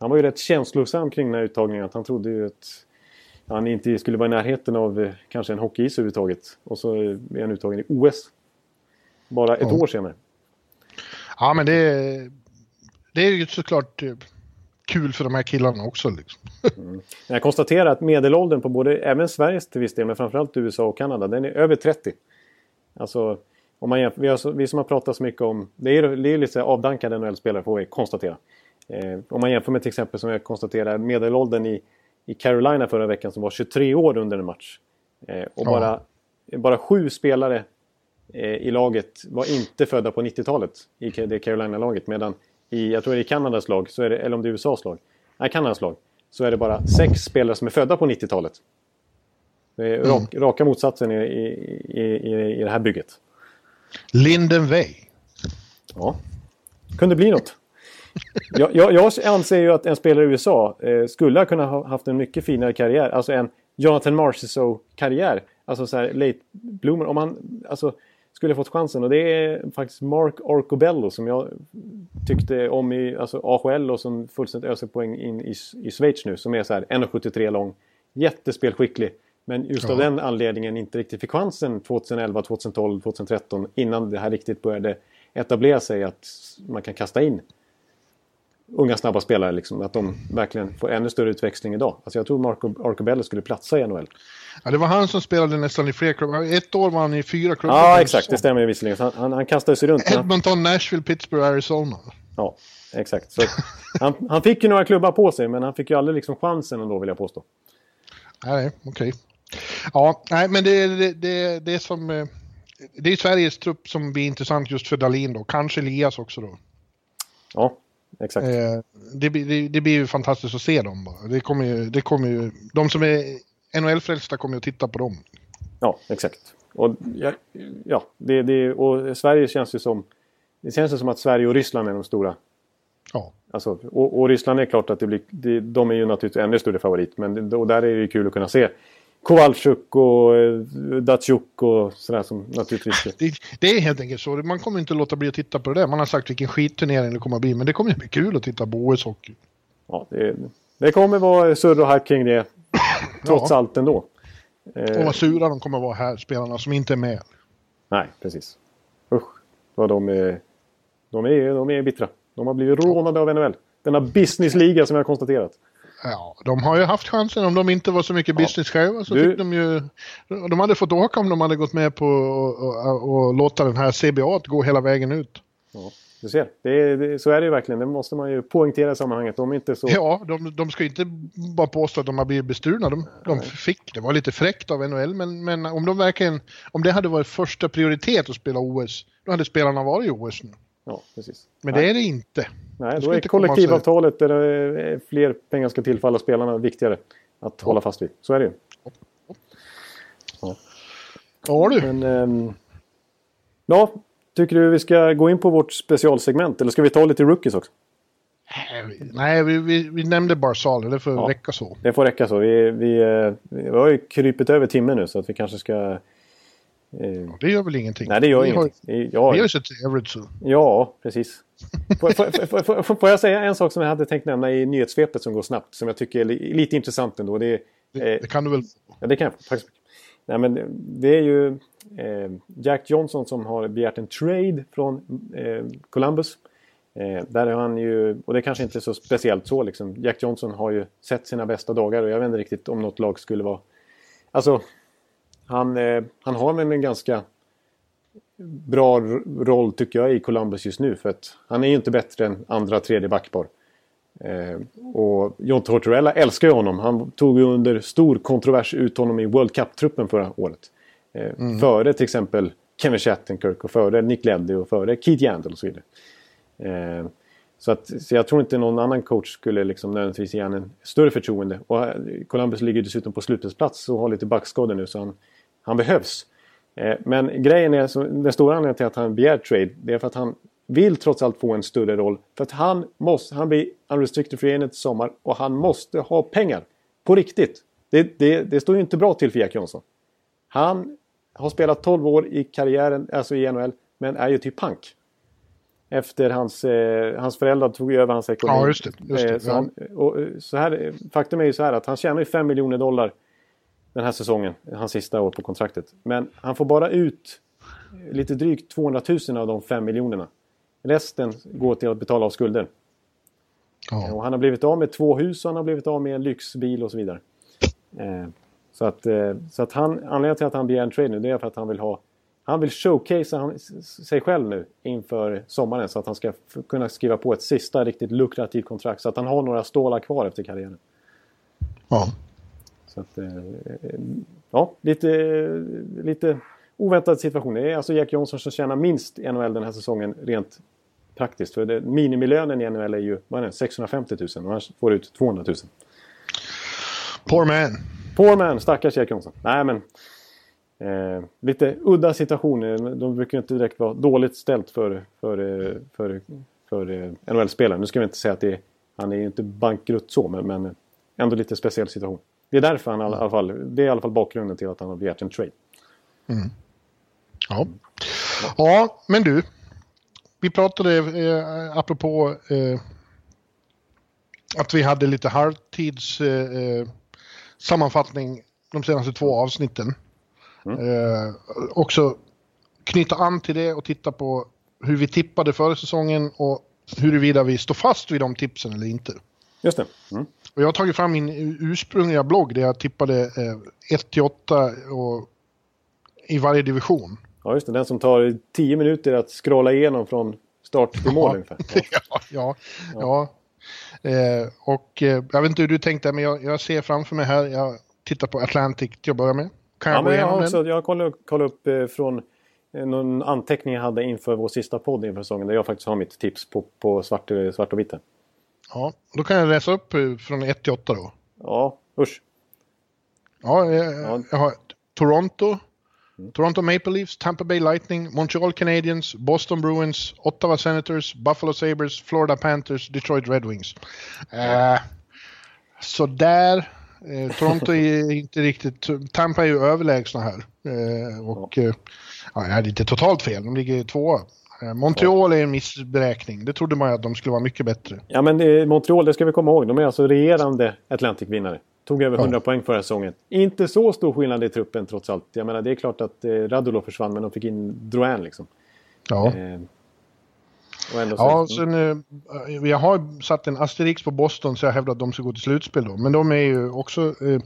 han var ju rätt känslosam kring den här uttagningen. Att han trodde ju att han inte skulle vara i närheten av eh, kanske en hockeyis överhuvudtaget. Och så är han uttagen i OS. Bara ett ja. år senare. Ja, men det det är ju såklart eh, kul för de här killarna också. Liksom. mm. Jag konstaterar att medelåldern på både, även Sveriges till viss del, men framförallt USA och Kanada, den är över 30. Alltså, om man jämför, vi, har, vi som har pratat så mycket om, det är, är lite avdankade NHL-spelare får vi konstatera. Eh, om man jämför med till exempel som jag konstaterar medelåldern i i Carolina förra veckan som var 23 år under en match. Eh, och ja. bara, bara sju spelare eh, i laget var inte födda på 90-talet i det Carolina-laget. Medan i, jag tror i Kanadas lag, så är det, eller om det är USAs lag, nej Kanadas lag, så är det bara sex spelare som är födda på 90-talet. Det är rak, mm. raka motsatsen i, i, i, i det här bygget. Linden Way. Ja, kunde bli något. Jag, jag, jag anser ju att en spelare i USA eh, skulle ha kunnat ha haft en mycket finare karriär. Alltså en Jonathan Marchessault-karriär. Alltså så här late bloomer. Om han alltså, skulle fått chansen. Och det är faktiskt Mark Arcobello som jag tyckte om i alltså AHL och som fullständigt öser poäng in i, i Schweiz nu. Som är så här 1,73 lång. Jättespelskicklig. Men just av den anledningen inte riktigt fick chansen 2011, 2012, 2013 innan det här riktigt började etablera sig att man kan kasta in unga snabba spelare. Liksom, att de verkligen får ännu större utväxling idag. Alltså jag tror Marco Arcobello skulle platsa i NHL. Ja, det var han som spelade nästan i fler klubbar. Ett år var han i fyra klubbar. Ja, exakt. Det stämmer ju visserligen. Han, han, han kastade sig runt. Edmonton, Nashville, Pittsburgh, Arizona. Ja, exakt. Så han, han fick ju några klubbar på sig, men han fick ju aldrig liksom chansen ändå, vill jag påstå. Nej, okej. Okay. Ja, nej, men det är det, det, det som... Eh, det är Sveriges trupp som blir intressant just för Dalin då. Kanske Elias också då. Ja, exakt. Eh, det, det, det, blir ju fantastiskt att se dem bara. Det kommer ju... Det kommer ju de som är NHL-frälsta kommer ju att titta på dem. Ja, exakt. Och, ja, ja det, det, och Sverige känns ju som... Det känns som att Sverige och Ryssland är de stora. Ja. Alltså, och, och Ryssland är klart att det blir, det, de är ju naturligtvis ännu större favorit. Men och där är det ju kul att kunna se Kowalczyk och eh, Datsjuk och sådär som naturligtvis... Det, det, är helt enkelt så. Man kommer inte låta bli att titta på det där. Man har sagt vilken skitturnering det kommer att bli. Men det kommer att bli kul att titta på OS-hockey. Ja, det, det kommer vara surr och hack kring det. Trots ja. allt ändå. Och vad sura de kommer att vara här, spelarna som inte är med. Nej, precis. Usch, vad de är... De är, de är bittra. De har blivit rånade av NHL. Denna businessliga som jag har konstaterat. Ja, de har ju haft chansen om de inte var så mycket business själva. Så du... fick de ju... De hade fått åka om de hade gått med på att låta den här CBA gå hela vägen ut. Ja, du ser. Det, det, så är det ju verkligen. Det måste man ju poängtera i sammanhanget. De är inte så... Ja, de, de ska inte bara påstå att de har blivit bestulna. De, de fick. Det var lite fräckt av NHL, men, men om de verkligen... Om det hade varit första prioritet att spela OS, då hade spelarna varit i OS nu. Ja, precis. Men Nej. det är det inte. Nej, då är kollektivavtalet där fler pengar ska tillfalla spelarna viktigare att ja. hålla fast vid. Så är det ju. Ja, ja du. Men, ähm, ja, tycker du vi ska gå in på vårt specialsegment eller ska vi ta lite rookies också? Nej, vi, vi, vi nämnde Barzal, det får ja, räcka så. Det får räcka så. Vi, vi, eh, vi har ju krypit över timmen nu så att vi kanske ska Eh, det gör väl ingenting? Nej, det gör vi ingenting. Har, ja, vi har ju sett trevligt så. Ja, precis. får, får, får, får, jag säga en sak som jag hade tänkt nämna i nyhetssvepet som går snabbt, som jag tycker är lite intressant ändå. Det, det, det kan du väl? Ja, det kan jag. Tack så mycket. Nej, men det är ju eh, Jack Johnson som har begärt en trade från eh, Columbus. Eh, där har han ju, och det kanske inte är så speciellt så liksom. Jack Johnson har ju sett sina bästa dagar och jag vet inte riktigt om något lag skulle vara... Alltså, han, eh, han har en ganska bra roll tycker jag i Columbus just nu. För att han är ju inte bättre än andra tredje backpar. Eh, och John Tortorella älskar ju honom. Han tog ju under stor kontrovers ut honom i World Cup-truppen förra året. Eh, mm. Före till exempel Kevin Shattenkirk och före Nick Leddy och före Keith Yandel och så vidare. Eh, så, att, så jag tror inte någon annan coach skulle liksom nödvändigtvis ge honom en större förtroende. Och eh, Columbus ligger dessutom på slutspelsplats och har lite backskador nu så han han behövs. Eh, men grejen är, den stora anledningen till att han begär trade, det är för att han vill trots allt få en större roll. För att han måste, han blir unrestricted free agent i sommar och han måste ha pengar. På riktigt. Det, det, det står ju inte bra till för Jack Johnson. Han har spelat 12 år i karriären, alltså i NHL, men är ju typ pank. Efter hans, eh, hans föräldrar tog över hans ekonomi. Ja, just det. Just det. Eh, så, han, och, så här, faktum är ju så här att han tjänar ju 5 miljoner dollar den här säsongen, hans sista år på kontraktet. Men han får bara ut lite drygt 200 000 av de 5 miljonerna. Resten går till att betala av skulder. Ja. Och han har blivit av med två hus och han har blivit av med en lyxbil och så vidare. Eh, så att, eh, så att han, anledningen till att han begär en trade nu det är för att han vill ha han vill showcasea sig själv nu inför sommaren så att han ska kunna skriva på ett sista riktigt lukrativt kontrakt så att han har några stålar kvar efter karriären. Ja. Så att, eh, ja, lite, lite oväntad situation. Det är alltså Jack Johnson som tjänar minst i NHL den här säsongen rent praktiskt. För det, minimilönen i NHL är ju vad är det, 650 000 och han får ut 200 000. Poor man. Poor man, stackars Jack Johnson. Nej men eh, lite udda situationer. De brukar inte direkt vara dåligt ställt för, för, för, för eh, NHL-spelare. Nu ska vi inte säga att det han är ju inte bankrutt så, men, men ändå lite speciell situation. Det är därför han i alla fall, det är i alla fall bakgrunden till att han har begärt en trade. Ja. ja, men du. Vi pratade eh, apropå eh, att vi hade lite halvtids eh, eh, sammanfattning de senaste två avsnitten. Eh, också knyta an till det och titta på hur vi tippade förra säsongen och huruvida vi står fast vid de tipsen eller inte. Just det. Mm. Och jag har tagit fram min ursprungliga blogg där jag tippade eh, 1-8 och i varje division. Ja, just det. Den som tar 10 minuter att scrolla igenom från start till mål ungefär. Ja. ja, ja. ja. Eh, och eh, jag vet inte hur du tänkte, men jag, jag ser framför mig här, jag tittar på Atlantic till att börja med. Kan Ja, jag gå men jag, igenom den? också, jag kollade, kollade upp eh, från eh, någon anteckning jag hade inför vår sista podd inför säsongen där jag faktiskt har mitt tips på, på svart, eh, svart och vitt. Ja, då kan jag läsa upp eh, från 1 till 8 då. Ja, usch. Ja, eh, Ja. jag har Toronto, Toronto Maple Leafs, Tampa Bay Lightning, Montreal Canadiens, Boston Bruins, Ottawa Senators, Buffalo Sabres, Florida Panthers, Detroit Red Wings. Eh, så där. Eh, Toronto är inte riktigt... Tampa är ju överlägsna här. Eh, och eh, ja, jag hade inte totalt fel, de ligger tvåa. Eh, Montreal är en missberäkning. Det trodde man ju att de skulle vara mycket bättre. Ja, men eh, Montreal, det ska vi komma ihåg. De är alltså regerande Atlantic-vinnare. Tog över 100 poäng förra säsongen. Inte så stor skillnad i truppen trots allt. Jag menar, det är klart att eh, Radulov försvann, men de fick in Drouin liksom. Ja. Eh, så, Ja, sen, eh, jag har satt en asterix på Boston så jag hävdar att de ska gå till slutspel då. Men de är ju också eh,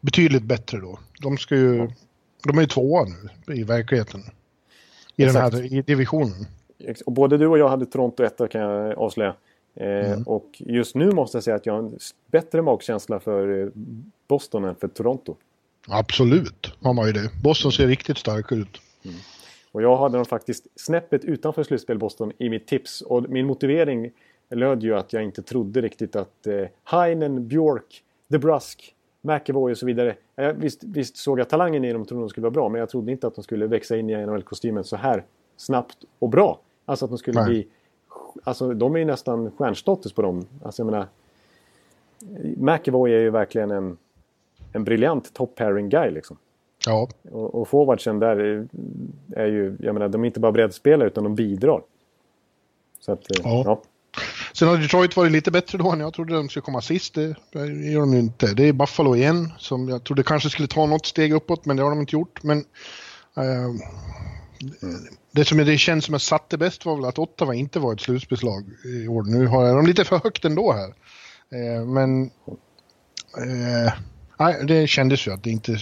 betydligt bättre då. De ska ju... De är ju tvåa nu i verkligheten. I Exakt. den här i divisionen. Och både du och jag hade Toronto etta kan jag avslöja. Eh, Mm. Och just nu måste jag säga att jag har en bättre magkänsla för eh, Boston än för Toronto. Absolut har man ju det. Boston ser riktigt starka ut. Och jag hade dem faktiskt snäppet utanför slutspel Boston i mitt tips. Och min motivering löd ju att jag inte trodde riktigt att eh, Heinen, Bjork, DeBrusk, McEvoy och så vidare. Jag visst, visst såg jag talangen i dem och trodde de skulle vara bra. Men jag trodde inte att de skulle växa in i NHL-kostymen så här snabbt och bra. Alltså att de skulle Nej. bli... Alltså de är ju nästan stjärnstatus på dem. Alltså jag menar... McEvoy är ju verkligen en, en briljant top pairing guy liksom. Ja, Och, och forwardsen där är, är ju, jag menar, de är inte bara breddspelare utan de bidrar. Så att, eh, Ja. ja. Sen har Detroit varit lite bättre då än jag trodde de skulle komma sist. Det gör de ju inte. Det är Buffalo igen som jag trodde kanske skulle ta något steg uppåt men det har de inte gjort. Men eh, det som det känns som att satte bäst var väl att Ottawa inte var ett slutspelslag i år. Nu har jag dem lite för högt ändå här. Eh, men eh, nej, det kändes ju att det inte...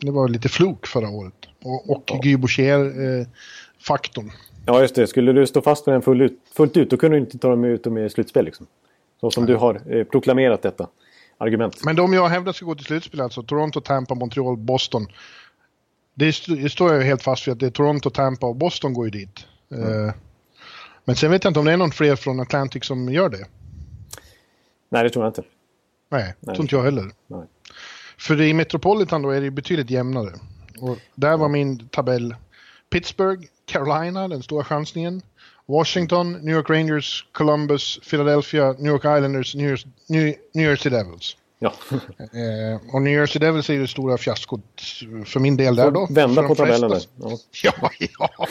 Det var lite fluk förra året. Och, och Guy Boucher-faktorn. ja, just det. Skulle du stå fast med den full ut, fullt ut då kunde du inte ta dem ut dem i slutspel. Liksom. Så som du har eh, proklamerat detta argument. Men de jag hävdar ska gå till slutspel, alltså Toronto, Tampa, Montreal, Boston. Det, det står jag helt fast vid att det är Toronto, Tampa och Boston går ju dit. Eh, men sen vet jag inte om det är någon fler från Atlantic som gör det. Nej, det tror jag inte. Nej, det tror inte jag heller. Nej. För i Metropolitan då är det betydligt jämnare. Och där var min tabell Pittsburgh, Carolina, den stora chansningen. Washington, New York Rangers, Columbus, Philadelphia, New York Islanders, New, York, New, New Jersey Devils. Ja. Eh, och New Jersey Devils är ju det stora fiaskot för min del där då. Vända på tabellen där. Ja. Ja.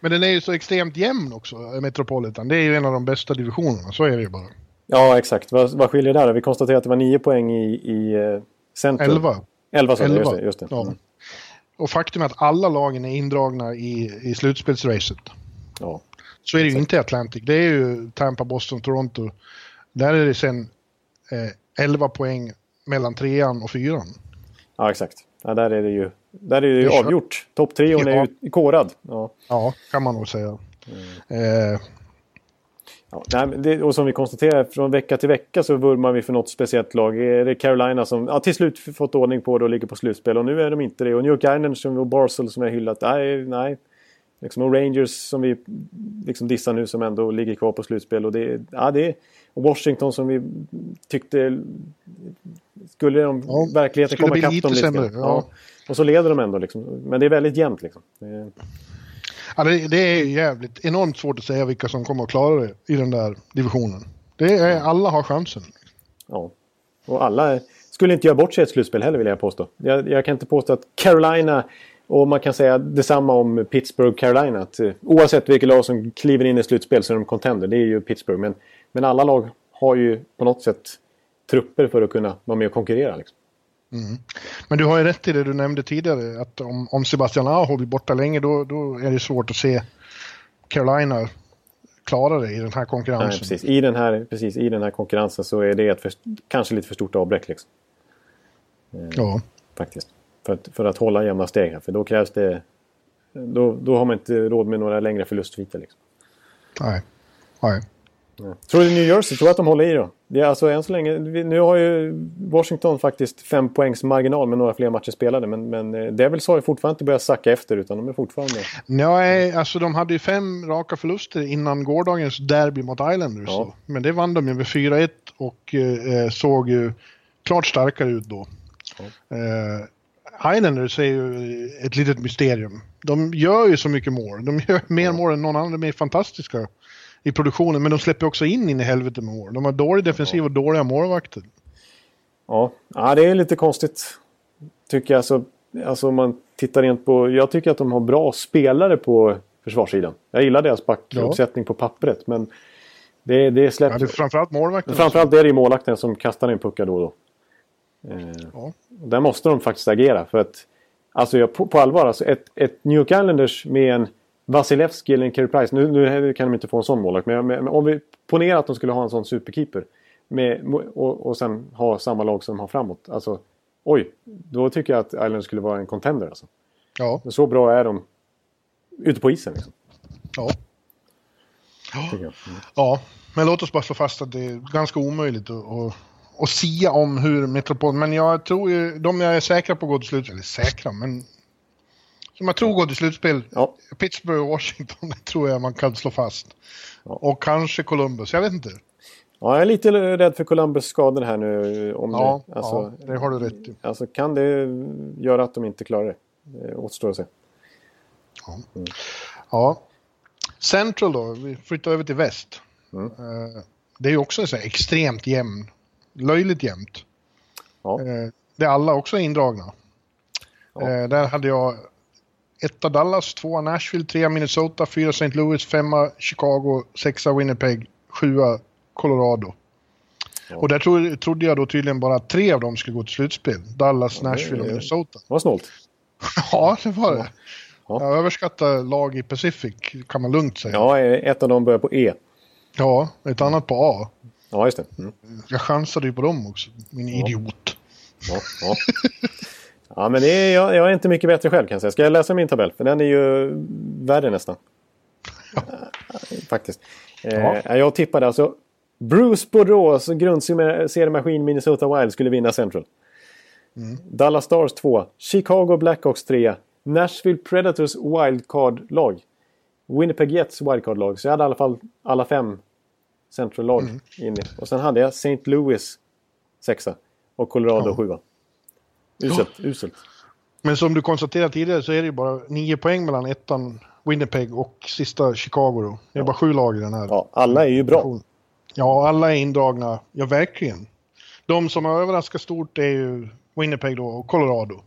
Men den är ju så extremt jämn också, Metropolitan. Det är ju en av de bästa divisionerna, så är det ju bara. ja, exakt. Vad, vad skiljer där? Vi konstaterade att det var nio poäng i, i eh, centrum. Elva. 11 sa du, just Elva. det. Just det. Ja. Mm. Och faktum är att alla lagen är indragna i, i slutspelsracet. ja. Så är det ju inte i Atlantic. Det är ju Tampa, Boston, Toronto. Där är det sen eh, 11 poäng mellan trean och fyran. Ja, exakt. Ja, där är det ju, där är det ju Det avgjort. Topptrion Ja. är ju korad. Ja. Ja, kan man nog säga. Mm. Eh, Ja, nej, det, och som vi konstaterar, från vecka till vecka så vurmar vi för något speciellt lag. Är det Carolina som ja, till slut fått ordning på det och ligger på slutspel och nu är de inte det. Och New York Islanders som- och Barsel som jag hyllat, nej, nej. Liksom, och Rangers som vi liksom dissar nu som ändå ligger kvar på slutspel. Och det, ja, det Washington som vi tyckte skulle de Ja, verkligheten skulle komma ikapp dem lite sämre, ja. Ja. Och så leder de ändå liksom. Men det är väldigt jämnt liksom. Det är- Ja, det, det är jävligt enormt svårt att säga vilka som kommer att klara det i den där divisionen. Det är, alla har chansen. Ja. Och alla skulle inte göra bort sig i ett slutspel heller vill jag påstå. Jag, jag kan inte påstå att Carolina och man kan säga detsamma om Pittsburgh Carolina. Att, eh, oavsett vilket lag som kliver in i slutspel så är de contender. Det är ju Pittsburgh. Men, men alla lag har ju på något sätt trupper för att kunna vara med och konkurrera. Liksom. Men du har ju rätt i det du nämnde tidigare, att om, om Sebastian Aho blir borta länge då, då är det svårt att se Carolina klara det i den här konkurrensen. Nej, precis. I, den här, precis. I den här konkurrensen så är det ett för, kanske lite för stort avbräck. Liksom. Ja. Faktiskt. För att, för att hålla jämna steg här. För då krävs det... Då, då har man inte råd med några längre förlustsviter. Liksom. Nej. Nej. Tror du New Jersey, tror att de håller i då? Det är alltså än så länge, nu har ju Washington faktiskt fem poängs marginal med några fler matcher spelade. Men, men eh, Devils har ju fortfarande inte börjat sacka efter utan de är fortfarande... Nej, alltså de hade ju fem raka förluster innan gårdagens derby mot Islanders. Ja. Men det vann de ju med 4-1 och eh, såg ju klart starkare ut då. Eh, Islanders är ju ett litet mysterium. De gör ju så mycket mål. De gör mer mål än någon annan. De är fantastiska i produktionen, men de släpper också in in i helvete med mål. De har dålig defensiv och dåliga målvakter. Ja, ja det är lite konstigt. Tycker jag. Så, alltså om man tittar rent på... Jag tycker att de har bra spelare på försvarssidan. Jag gillar deras backuppsättning på pappret, men det, det är Ja, det är framförallt målvakten. Framförallt är det ju målvakten som kastar in puckar då och då. Eh, Ja. Där måste de faktiskt agera. För att, alltså jag, på, på allvar, alltså ett, ett New York Islanders med en Vasilevski eller en Carey Price. Nu, nu kan de inte få en sån målvakt. Men, men om vi ponerar att de skulle ha en sån superkeeper. Med, och, och sen ha samma lag som de har framåt. Alltså, oj, då tycker jag att Islanders skulle vara en contender. Alltså. Ja. Så bra är de ute på isen. Liksom, Ja. Mm. ja, men låt oss bara slå fast att det är ganska omöjligt att, att, att sia om hur Metropol... Men jag tror ju, de jag är säkra på går till slutspel, eller säkra, men som jag tror går till slutspel, Ja, Pittsburgh och Washington, tror jag man kan slå fast. Ja. Och kanske Columbus, jag vet inte. Ja, jag är lite rädd för Columbus skador här nu. Om Ja, det, alltså, ja, det har du rätt i. Alltså kan det göra att de inte klarar det? Det återstår att se. Ja. Central då, vi flyttar över till väst. Mm. Eh, Det är ju också så extremt jämn, löjligt jämnt. Ja. Eh, Det är alla också indragna. Ja. Eh, Där hade jag etta Dallas, tvåa Nashville, trea Minnesota, fyra St. Louis, femma Chicago, sexa Winnipeg, sjua Colorado. Ja. Och där tro, trodde jag då tydligen bara att tre av dem skulle gå till slutspel. Dallas, Nashville och Minnesota. Det var snålt. Ja, det var det. Ja. Jag överskattar lag i Pacific, kan man lugnt säga. Ja, ett av dem börjar på E. Ja, ett annat på A. Ja, just det. Mm. Jag chansade ju på dem också, min idiot. Ja, ja. ja, men det är, jag, jag är inte mycket bättre själv kan jag säga. Ska jag läsa min tabell? För den är ju värre nästan. Faktiskt. Eh, jag tippade alltså Bruce Boudreaus grundseriemaskin Minnesota Wild skulle vinna Central. Dallas Stars 2. Chicago Blackhawks 3. Nashville Predators wildcard-lag. Winnipeg Jets wildcard-lag. Så jag hade i alla fall alla fem Central-lag inne. Och sen hade jag St. Louis sexa. Och Colorado Ja. sjua. Uselt, uselt. Men som du konstaterade tidigare så är det ju bara nio poäng mellan ettan Winnipeg och sista Chicago då. Det är bara sju lag i den här. Ja, alla är ju bra. Ja, alla är indragna. Ja, verkligen. De som har överraskat stort är ju Winnipeg då och Colorado.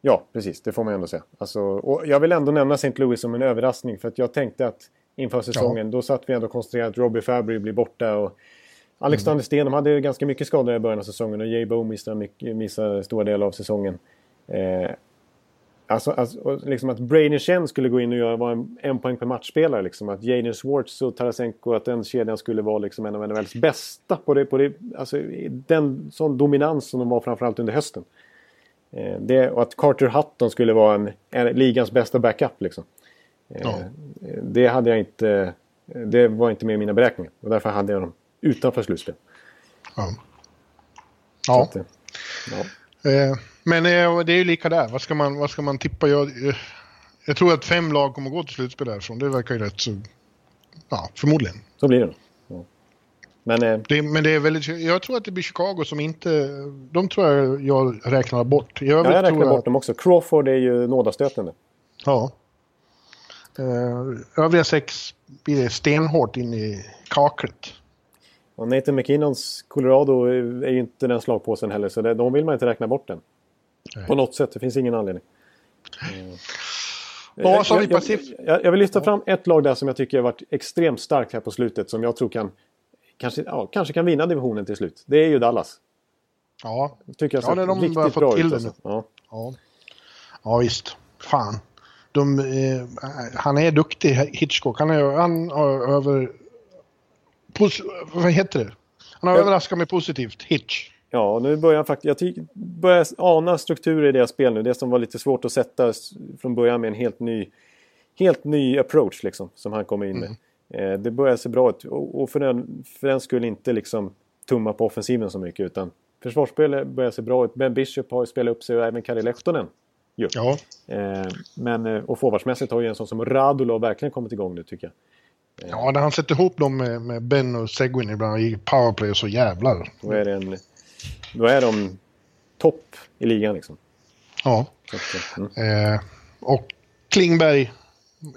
Ja, precis. Det får man ändå säga. Alltså, och jag vill ändå nämna St. Louis som en överraskning. För att jag tänkte att inför säsongen, då satt vi ändå och konstaterade att Robbie Fabry blir borta. Och Alexander Sten, de hade ju ganska mycket skador i början av säsongen. Och Jay Bow missade, mycket, missade stora delar av säsongen. Eh, alltså, alltså liksom att Brainer Chen skulle gå in och göra, vara en, en poäng per matchspelare. Liksom. Att Jaden Schwartz och Tarasenko, att den kedjan skulle vara liksom en av NHLs bästa. På det, på det, alltså, den sån dominans som de var framförallt under hösten. Eh, det, och att Carter Hutton skulle vara en, en ligans bästa backup. Liksom. Eh, Ja. Det hade jag inte... Det var inte med i mina beräkningar. Och därför hade jag dem utanför slutspel. Ja. Ja. att, eh, ja. Eh, men eh, det är ju lika där. Vad ska man, vad ska man tippa? Jag, jag tror att fem lag kommer gå till slutspel därifrån. Det verkar ju rätt så... Ja, förmodligen. Så blir det. Ja. Men eh, Det, men det är väldigt... Jag tror att det blir Chicago som inte... De tror jag jag räknar bort. I övrigt ja, jag räknar tror jag, bort dem också. Crawford är ju nådastötande. Ja. Eh, övriga sex blir det stenhårt in i kaklet. Och Nathan McKinnons Colorado är ju inte den slagpåsen heller, så det, de vill man inte räkna bort den. Nej. På något sätt, det finns ingen anledning. Ja, vi jag, jag, jag, jag vill lyfta fram ett lag där som jag tycker har varit extremt starkt här på slutet, som jag tror kan kanske, ja, kanske kan vinna divisionen till slut. Det är ju Dallas. Ja, tycker jag Ja, det har de riktigt börjat få bra till ut. det Alltså. nu. Ja. ja. ja visst. Fan. De, eh, han är duktig, Hitchcock. Han, är, han har över... Pos, vad heter det? Han har Ja. överraskat mig positivt, Hitch. Ja, nu börjar jag faktiskt... Jag börjar ana strukturer i deras spel nu. Det som var lite svårt att sätta från början med en helt ny, helt ny approach liksom, som han kommer in med. Eh, det börjar se bra ut. Och, och för, den, för den skulle inte liksom tumma på offensiven så mycket. Utan försvarsspelet börjar se bra ut. Ben Bishop har ju spelat upp sig och även Kari Lehtonen. Ja. Eh, men, eh, och forwardsmässigt har ju en sån som Radulov verkligen kommit igång nu tycker jag. Ja, när han sätter ihop dem med, med Ben och Seguin ibland i powerplay så jävlar. Då är, det en, då är de topp i ligan liksom. Ja. Eh, mm. Eh, och Klingberg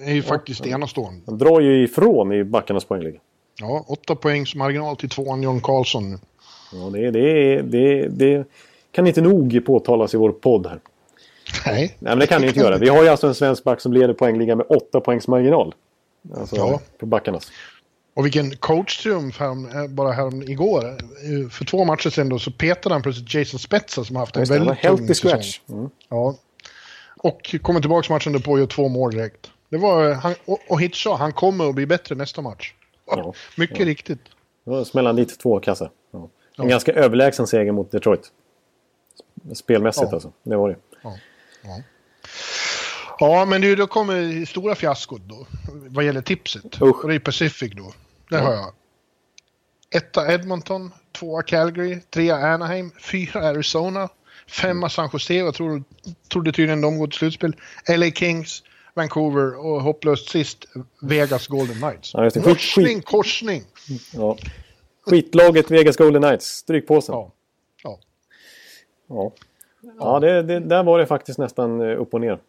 är ju faktiskt enastående. Han drar ju ifrån i backarnas poängliga. Ja, åtta poängs marginal till tvåan John Karlsson. Ja, det, det, det, det kan inte nog påtalas i vår podd här. Nej. Nej, men det kan ni inte göra. Vi har ju alltså en svensk back som leder poängligan med 8 poängs marginal. Alltså Ja. på backarnas. Och vilken coachtriumf härom, eh, bara härom igår. Eh, För två matcher sedan då så petade han plötsligt Jason Spezza som har haft en Just det, väldigt tung healthy säsong. scratch. Mm. Ja. Och kommer tillbaka matchen därpå och gör två mål direkt. Det var, han, och, och Hitch sa, han kommer att bli bättre nästa match. Ja. Mycket Ja. riktigt. Då smäller han dit två kassar. Ja. En Ja. ganska överlägsen seger mot Detroit. Spelmässigt Ja. alltså. Det var det. Ja, men det, då kommer stora fiaskot då. Vad gäller tipset. Usch. Och det är Pacific då. Där Ja. har jag. Etta Edmonton, tvåa Calgary, trea Anaheim, fyra Arizona, femma San Jose, jag tror, trodde tydligen de går till slutspel. LA Kings, Vancouver och hopplöst sist Vegas Golden Knights. Ja, Korsning, korsning! Ja. Skitlaget Vegas Golden Knights. Strykpåsen. Ja. ja. Ja, ja det, det, där var det faktiskt nästan eh, upp och ner.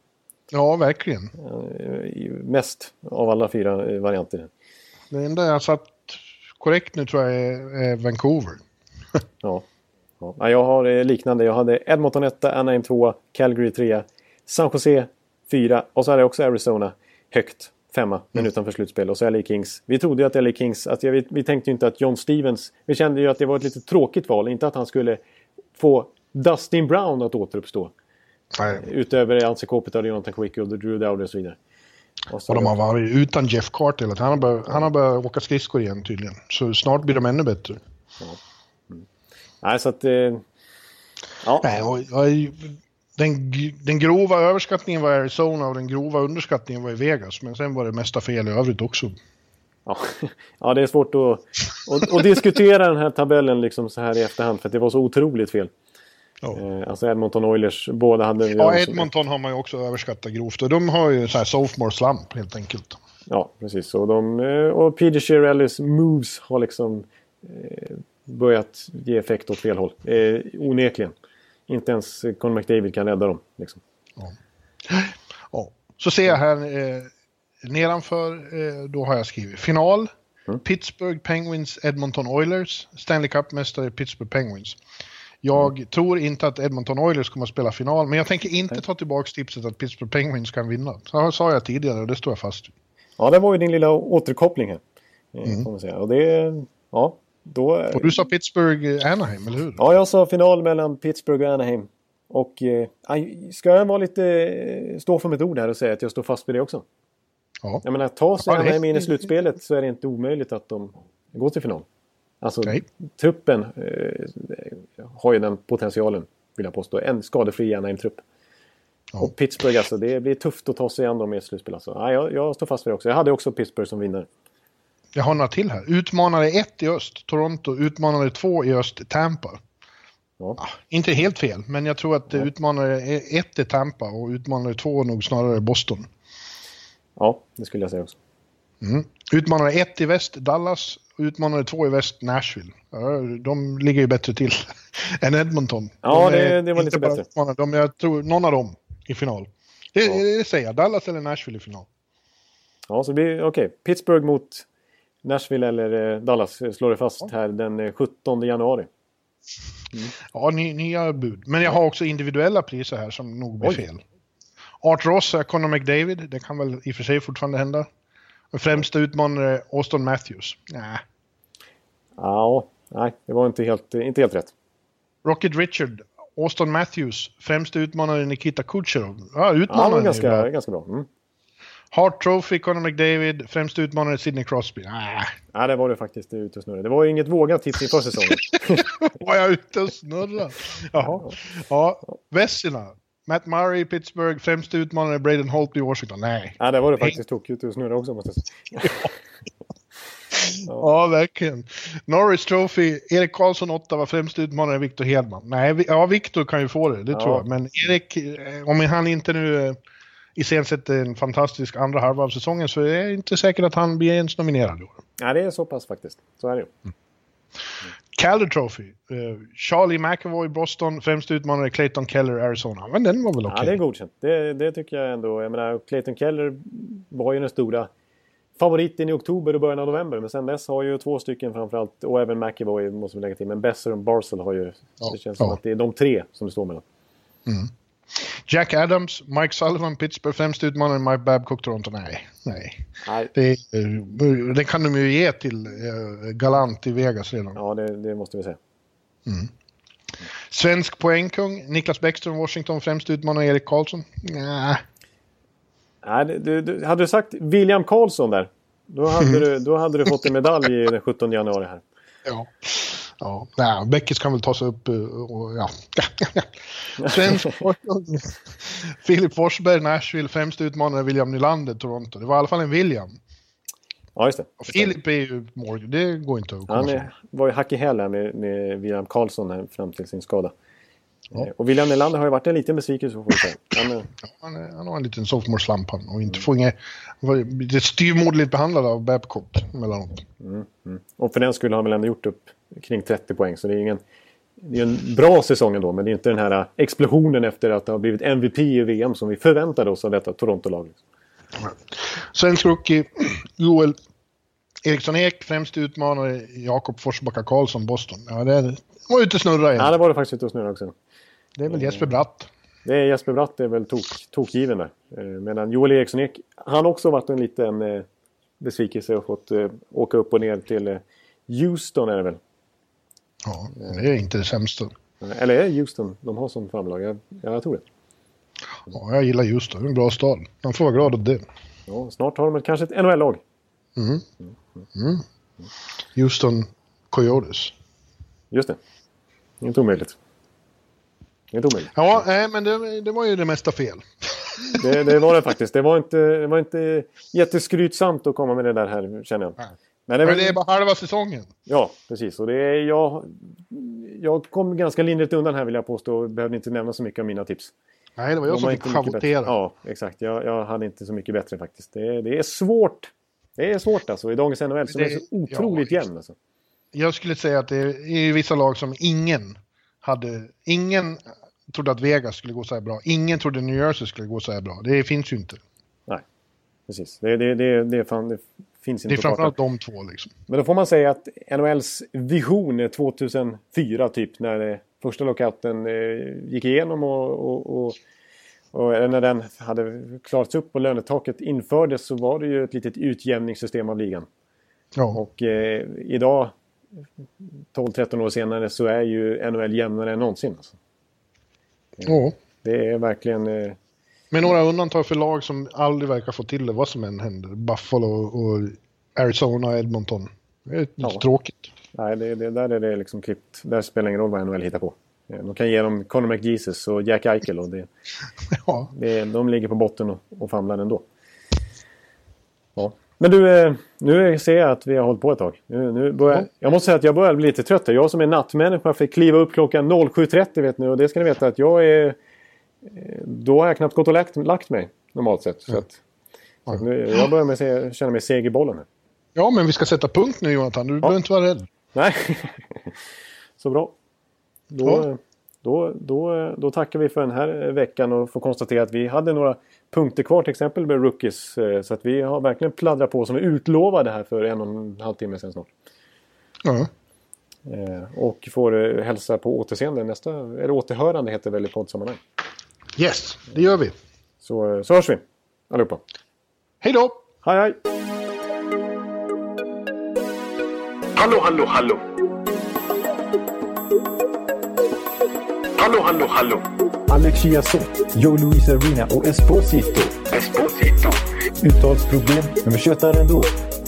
Ja, verkligen. Eh, Mest av alla fyra eh, varianter. Det enda jag satt korrekt nu tror jag är, Vancouver. Ja. Ja. Ja, Jag har eh, liknande. Jag hade Edmonton 1, Anaheim 2, Calgary 3, San Jose 4 och så hade jag också Arizona högt. Femma, men utanför slutspel. Och så LA Kings. Vi trodde ju att LA Kings... Att jag, vi, vi tänkte ju inte att John Stevens... Vi kände ju att det var ett lite tråkigt val. Inte att han skulle få Dustin Brown att återuppstå. Nej. Utöver Anse Kopitar, Jonathan Quick och Drew Dowdy och så vidare. Och Och de har varit utan Jeff Carter. Han har börjat, han har börjat åka skridskor igen tydligen. Så snart blir de ännu bättre. Nej, så att... Eh, ja, Nej, och, och, den, den grova överskattningen var Arizona och den grova underskattningen var i Vegas. Men sen var det mesta fel i övrigt också. ja. ja, det är svårt att, att, att diskutera den här tabellen liksom så här i efterhand. För att det var så otroligt fel. Ja. Eh, alltså Edmonton Oilers, båda hade... Ja, Edmonton har man ju också överskattat grovt. Och de har ju så här sophomore slump helt enkelt. Ja, precis. Och, de, eh, och Peter Chiarellis moves har liksom eh, börjat ge effekt åt fel håll. Eh, onekligen. Inte ens Conor McDavid kan rädda dem. Liksom. Ja. Så ser jag här eh, nedanför, eh, då har jag skrivit final. Pittsburgh Penguins, Edmonton Oilers. Stanley Cup-mästare Pittsburgh Penguins. Jag tror inte att Edmonton Oilers kommer att spela final, men jag tänker inte ta tillbaka tipset att Pittsburgh Penguins kan vinna. Så sa jag tidigare och det står jag fast vid. Ja, det var ju din lilla återkoppling här. Eh, får man säga. Och det... Ja, då... Och du sa Pittsburgh eh, eller hur? Ja, jag sa final mellan Pittsburgh och Anaheim. Och eh, ska jag vara lite... eh, Stå för mitt ord här och säga att jag står fast vid det också. Ja. Jag menar, ta sig Ja, det- Anaheim in i slutspelet så är det inte omöjligt att de går till final. Alltså, Nej. truppen eh, har ju den potentialen, vill jag påstå. En skadefri Anaheim-trupp. Ja. Och Pittsburgh, alltså, det blir tufft att ta sig an dem i ett slutspel. Alltså. Nej, jag, jag står fast vid det också. Jag hade också Pittsburgh som vinnare. Jag har några till här. Utmanare 1 i öst, Toronto. Utmanare 2 i öst, Tampa. Ja. Ah, inte helt fel, men jag tror att eh, utmanare 1 är Tampa och utmanare 2 är nog snarare Boston. ja, det skulle jag säga också. Mm. Utmanare 1 i väst, Dallas. Utmanare 2 i väst, Nashville. Ja, de ligger ju bättre till än Edmonton. Ja, De det- det var lite bättre. De, jag tror någon av dem i final. Det, Ja. det säger jag. Dallas eller Nashville i final. Ja, så vi, okej. Pittsburgh mot Nashville eller eh, Dallas eh, slår det fast här den eh, 17 januari. Ja, ny, nya bud. Men jag har också individuella priser här som nog blir Oj. fel. Art Ross, och Conor McDavid, det kan väl i och för sig fortfarande hända. Främsta utmanare Austin Matthews. Nej. Ja, nej, det var inte helt, inte helt rätt. Rocket Richard, Austin Matthews, främsta utmanare Nikita Kucherov. Ja, Ja, utmanaren är ganska, bra. ganska bra. Mm. Hart Trophy, Conor McDavid, främsta utmanare Sidney Crosby. Nej, Ja, det var det faktiskt ute och snurrade. Det var ju inget vågat tips inför säsongen. var jag ute och snurrade? Jaha. Ja, Vessina. Matt Murray, Pittsburgh, främsta utmanare Braden Holtby, Washington. Nej. Ja, det var det faktiskt tokigt ute och snurrade också måste jag säga. Ja, verkligen. Norris Trophy, Erik Karlsson 8 var främst utmanare Victor Hedman. Nej, ja, Victor kan ju få det, det Ja. tror jag. Men Erik, eh, om han inte nu eh, iscensätter en fantastisk andra halva av säsongen så är det inte säkert att han blir ens nominerad. i år. Ja, det är så pass faktiskt. Så är det ju. Calder Trophy, eh, Charlie McAvoy, Boston, främst utmanare Clayton Keller, Arizona. Men den var väl okej? Ja, det är godkänt. Det, det tycker jag ändå. Jag menar, Clayton Keller var ju den stora favoriten i oktober och början av november. Men sen dess har ju två stycken framförallt, och även McAvoy måste vi lägga till. Men Besser och Barzell har ju... Ja, Det känns som ja. att det är de tre som det står mellan. Jack Adams, Mike Sullivan, Pittsburgh, främst utmanare Mike Babcock, Toronto. Nej, nej. Nej, Det, eh, det kan de ju ge till eh, Galant i Vegas redan. ja, det, det måste vi säga. Svensk poängkung, Niklas Bäckström, Washington, främst utmanare Erik Karlsson. Nej. Nej, du, du, hade du sagt William Karlsson där, då hade, du, då hade du fått en medalj den 17 januari här. Ja. Ja, nej, Bäckis kan väl ta sig upp eh, och ja. Svensk Filip Forsberg, Nashville, främst utmanare William Nylander, Toronto. Det var i alla fall en William. Ja, just det. Och Filip är ju Morgan, det går inte att komma Han är, var ju hack i häl med, med William Karlsson här fram till sin skada. Ja. Eh, Och William Nylander har ju varit en liten besvikelse. Han, eh, Han, är, han har en liten sophomore-slump han och inte får inget... var lite styvmoderligt behandlad av Babcock emellanåt. och för den skulle har han väl ändå gjort upp kring 30 poäng. Så det är ingen... Det är en bra säsong ändå, men det är inte den här explosionen efter att ha blivit MVP i VM som vi förväntade oss av detta Toronto-lag. Svensk rookie, Joel Eriksson Ek, främst utmanare Jakob Forsbacka Karlsson, Boston. Ja, det, det var ute och snurra igen. Ja, det var det faktiskt ute och snurra också. Det är väl Jesper Bratt. Det är Jesper Bratt är väl tok, tokgiven där. Eh, Medan Joel Eriksson Ek, han också varit en liten eh, besvikelse och fått eh, åka upp och ner till eh, Houston är det väl. Ja, det är inte det sämsta. Eller är det Houston de har som farmlag? Jag, ja, jag tror det. Ja, jag gillar Houston, det är en bra stad. Man får vara glad åt det. Ja, snart har de ett- kanske ett NHL-lag. Houston Coyotes. Just det. Inte omöjligt. Inte omöjligt. Ja, nej, men det, det var ju det mesta fel. Det, det var det faktiskt. Det var inte, det var inte jätteskrytsamt att komma med det där här känner jag. Nej. Men det, är Men det är bara halva säsongen. Ja, precis. Och det är, jag, jag kom ganska lindrigt undan här vill jag påstå. och Behövde inte nämna så mycket av mina tips. Nej, det var jag De som fick schavottera. Ja, exakt. Jag, jag hade inte så mycket bättre faktiskt. Det, det är svårt. Det är svårt alltså i dagens NHL som Det- är så otroligt ja, jämn. Alltså. Jag skulle säga att det är vissa lag som ingen hade... Ingen trodde att Vegas skulle gå så här bra. Ingen trodde New Jersey skulle gå så här bra. Det finns ju inte. Nej, precis. Det, det, det, det, är fan, det finns Det är inte på kartan. framförallt de två liksom. Men då får man säga att NHLs vision är 2004 typ när första lockouten eh, gick igenom och, och, och, och när den hade klarats upp och lönetaket infördes så var det ju ett litet utjämningssystem av ligan. Ja, Och eh, idag 12-13 år senare så är ju NHL jämnare än någonsin. Alltså. ja. Det är verkligen... Eh, Med några undantag för lag som aldrig verkar få till det vad som än händer. Buffalo och Arizona och Edmonton. Det är lite Ja. tråkigt. nej, det, det, där är det liksom klippt. Där spelar ingen roll vad NHL hittar på. Eh, De kan ge dem Conor McJesus och Jack Eichel och det, Ja, Det, de ligger på botten och, och famlar ändå. Ja. Men du, eh, nu ser jag att vi har hållit på ett tag. Nu, nu börjar, Ja. Jag måste säga att jag börjar bli lite trött. Jag som är nattmänniska fick kliva upp klockan 07.30 vet ni. Och det ska ni veta att jag är... eh, Då har jag knappt gått och lagt, lagt mig normalt sett. Så att, så att nu, jag börjar med se, känna mig seg i bollen. Här. ja men vi ska sätta punkt nu Jonathan. Du behöver inte vara rädd. Nej, så bra. Då, Ja. Då, då, då tackar vi för den här veckan och får konstatera att vi hade några punkter kvar till exempel med rookies. Eh, så att vi har verkligen pladdrat på som vi utlovade här för en och en halv timme sedan snart. Ja. Eh, och får eh, hälsa på återseende nästa, eller återhörande heter det väl i poddsammanhang. Yes, det gör vi. Så, så hörs vi allihopa. Hej då! Hej hej! Hallå, hallå, hallå! Hallå, hallå, hallå! Alex Chiazot, Joe Luis Arena och Esposito. Esposito. Uttalsproblem, men vi tjötar ändå.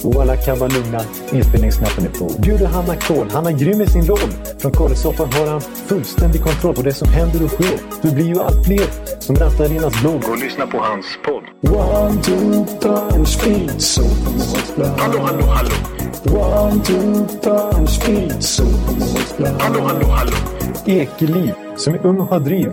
Och alla kan vara lugna, inspelningsknappen är på. Bjuder Hanna Kohl, han är grym i sin roll. Från Kållesoffan har han fullständig kontroll på det som händer och sker. Det blir ju allt fler som rattar in hans blogg. Och lyssna på hans podd. One, two, punch, speed, so Hallå, hallå, hallå! One, two, punch, speed, so Hallå, hallå, hallå! Ekeliv, som är ung och har driv.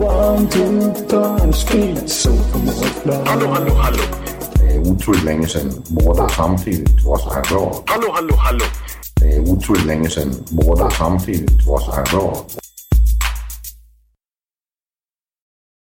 One, two, punch, speed, so Hallå, hallå, hallå! Det är otroligt länge sedan båda samtidigt var så här bra. Hallå, hallå, hallå! Det är otroligt länge sedan båda samtidigt var så här bra.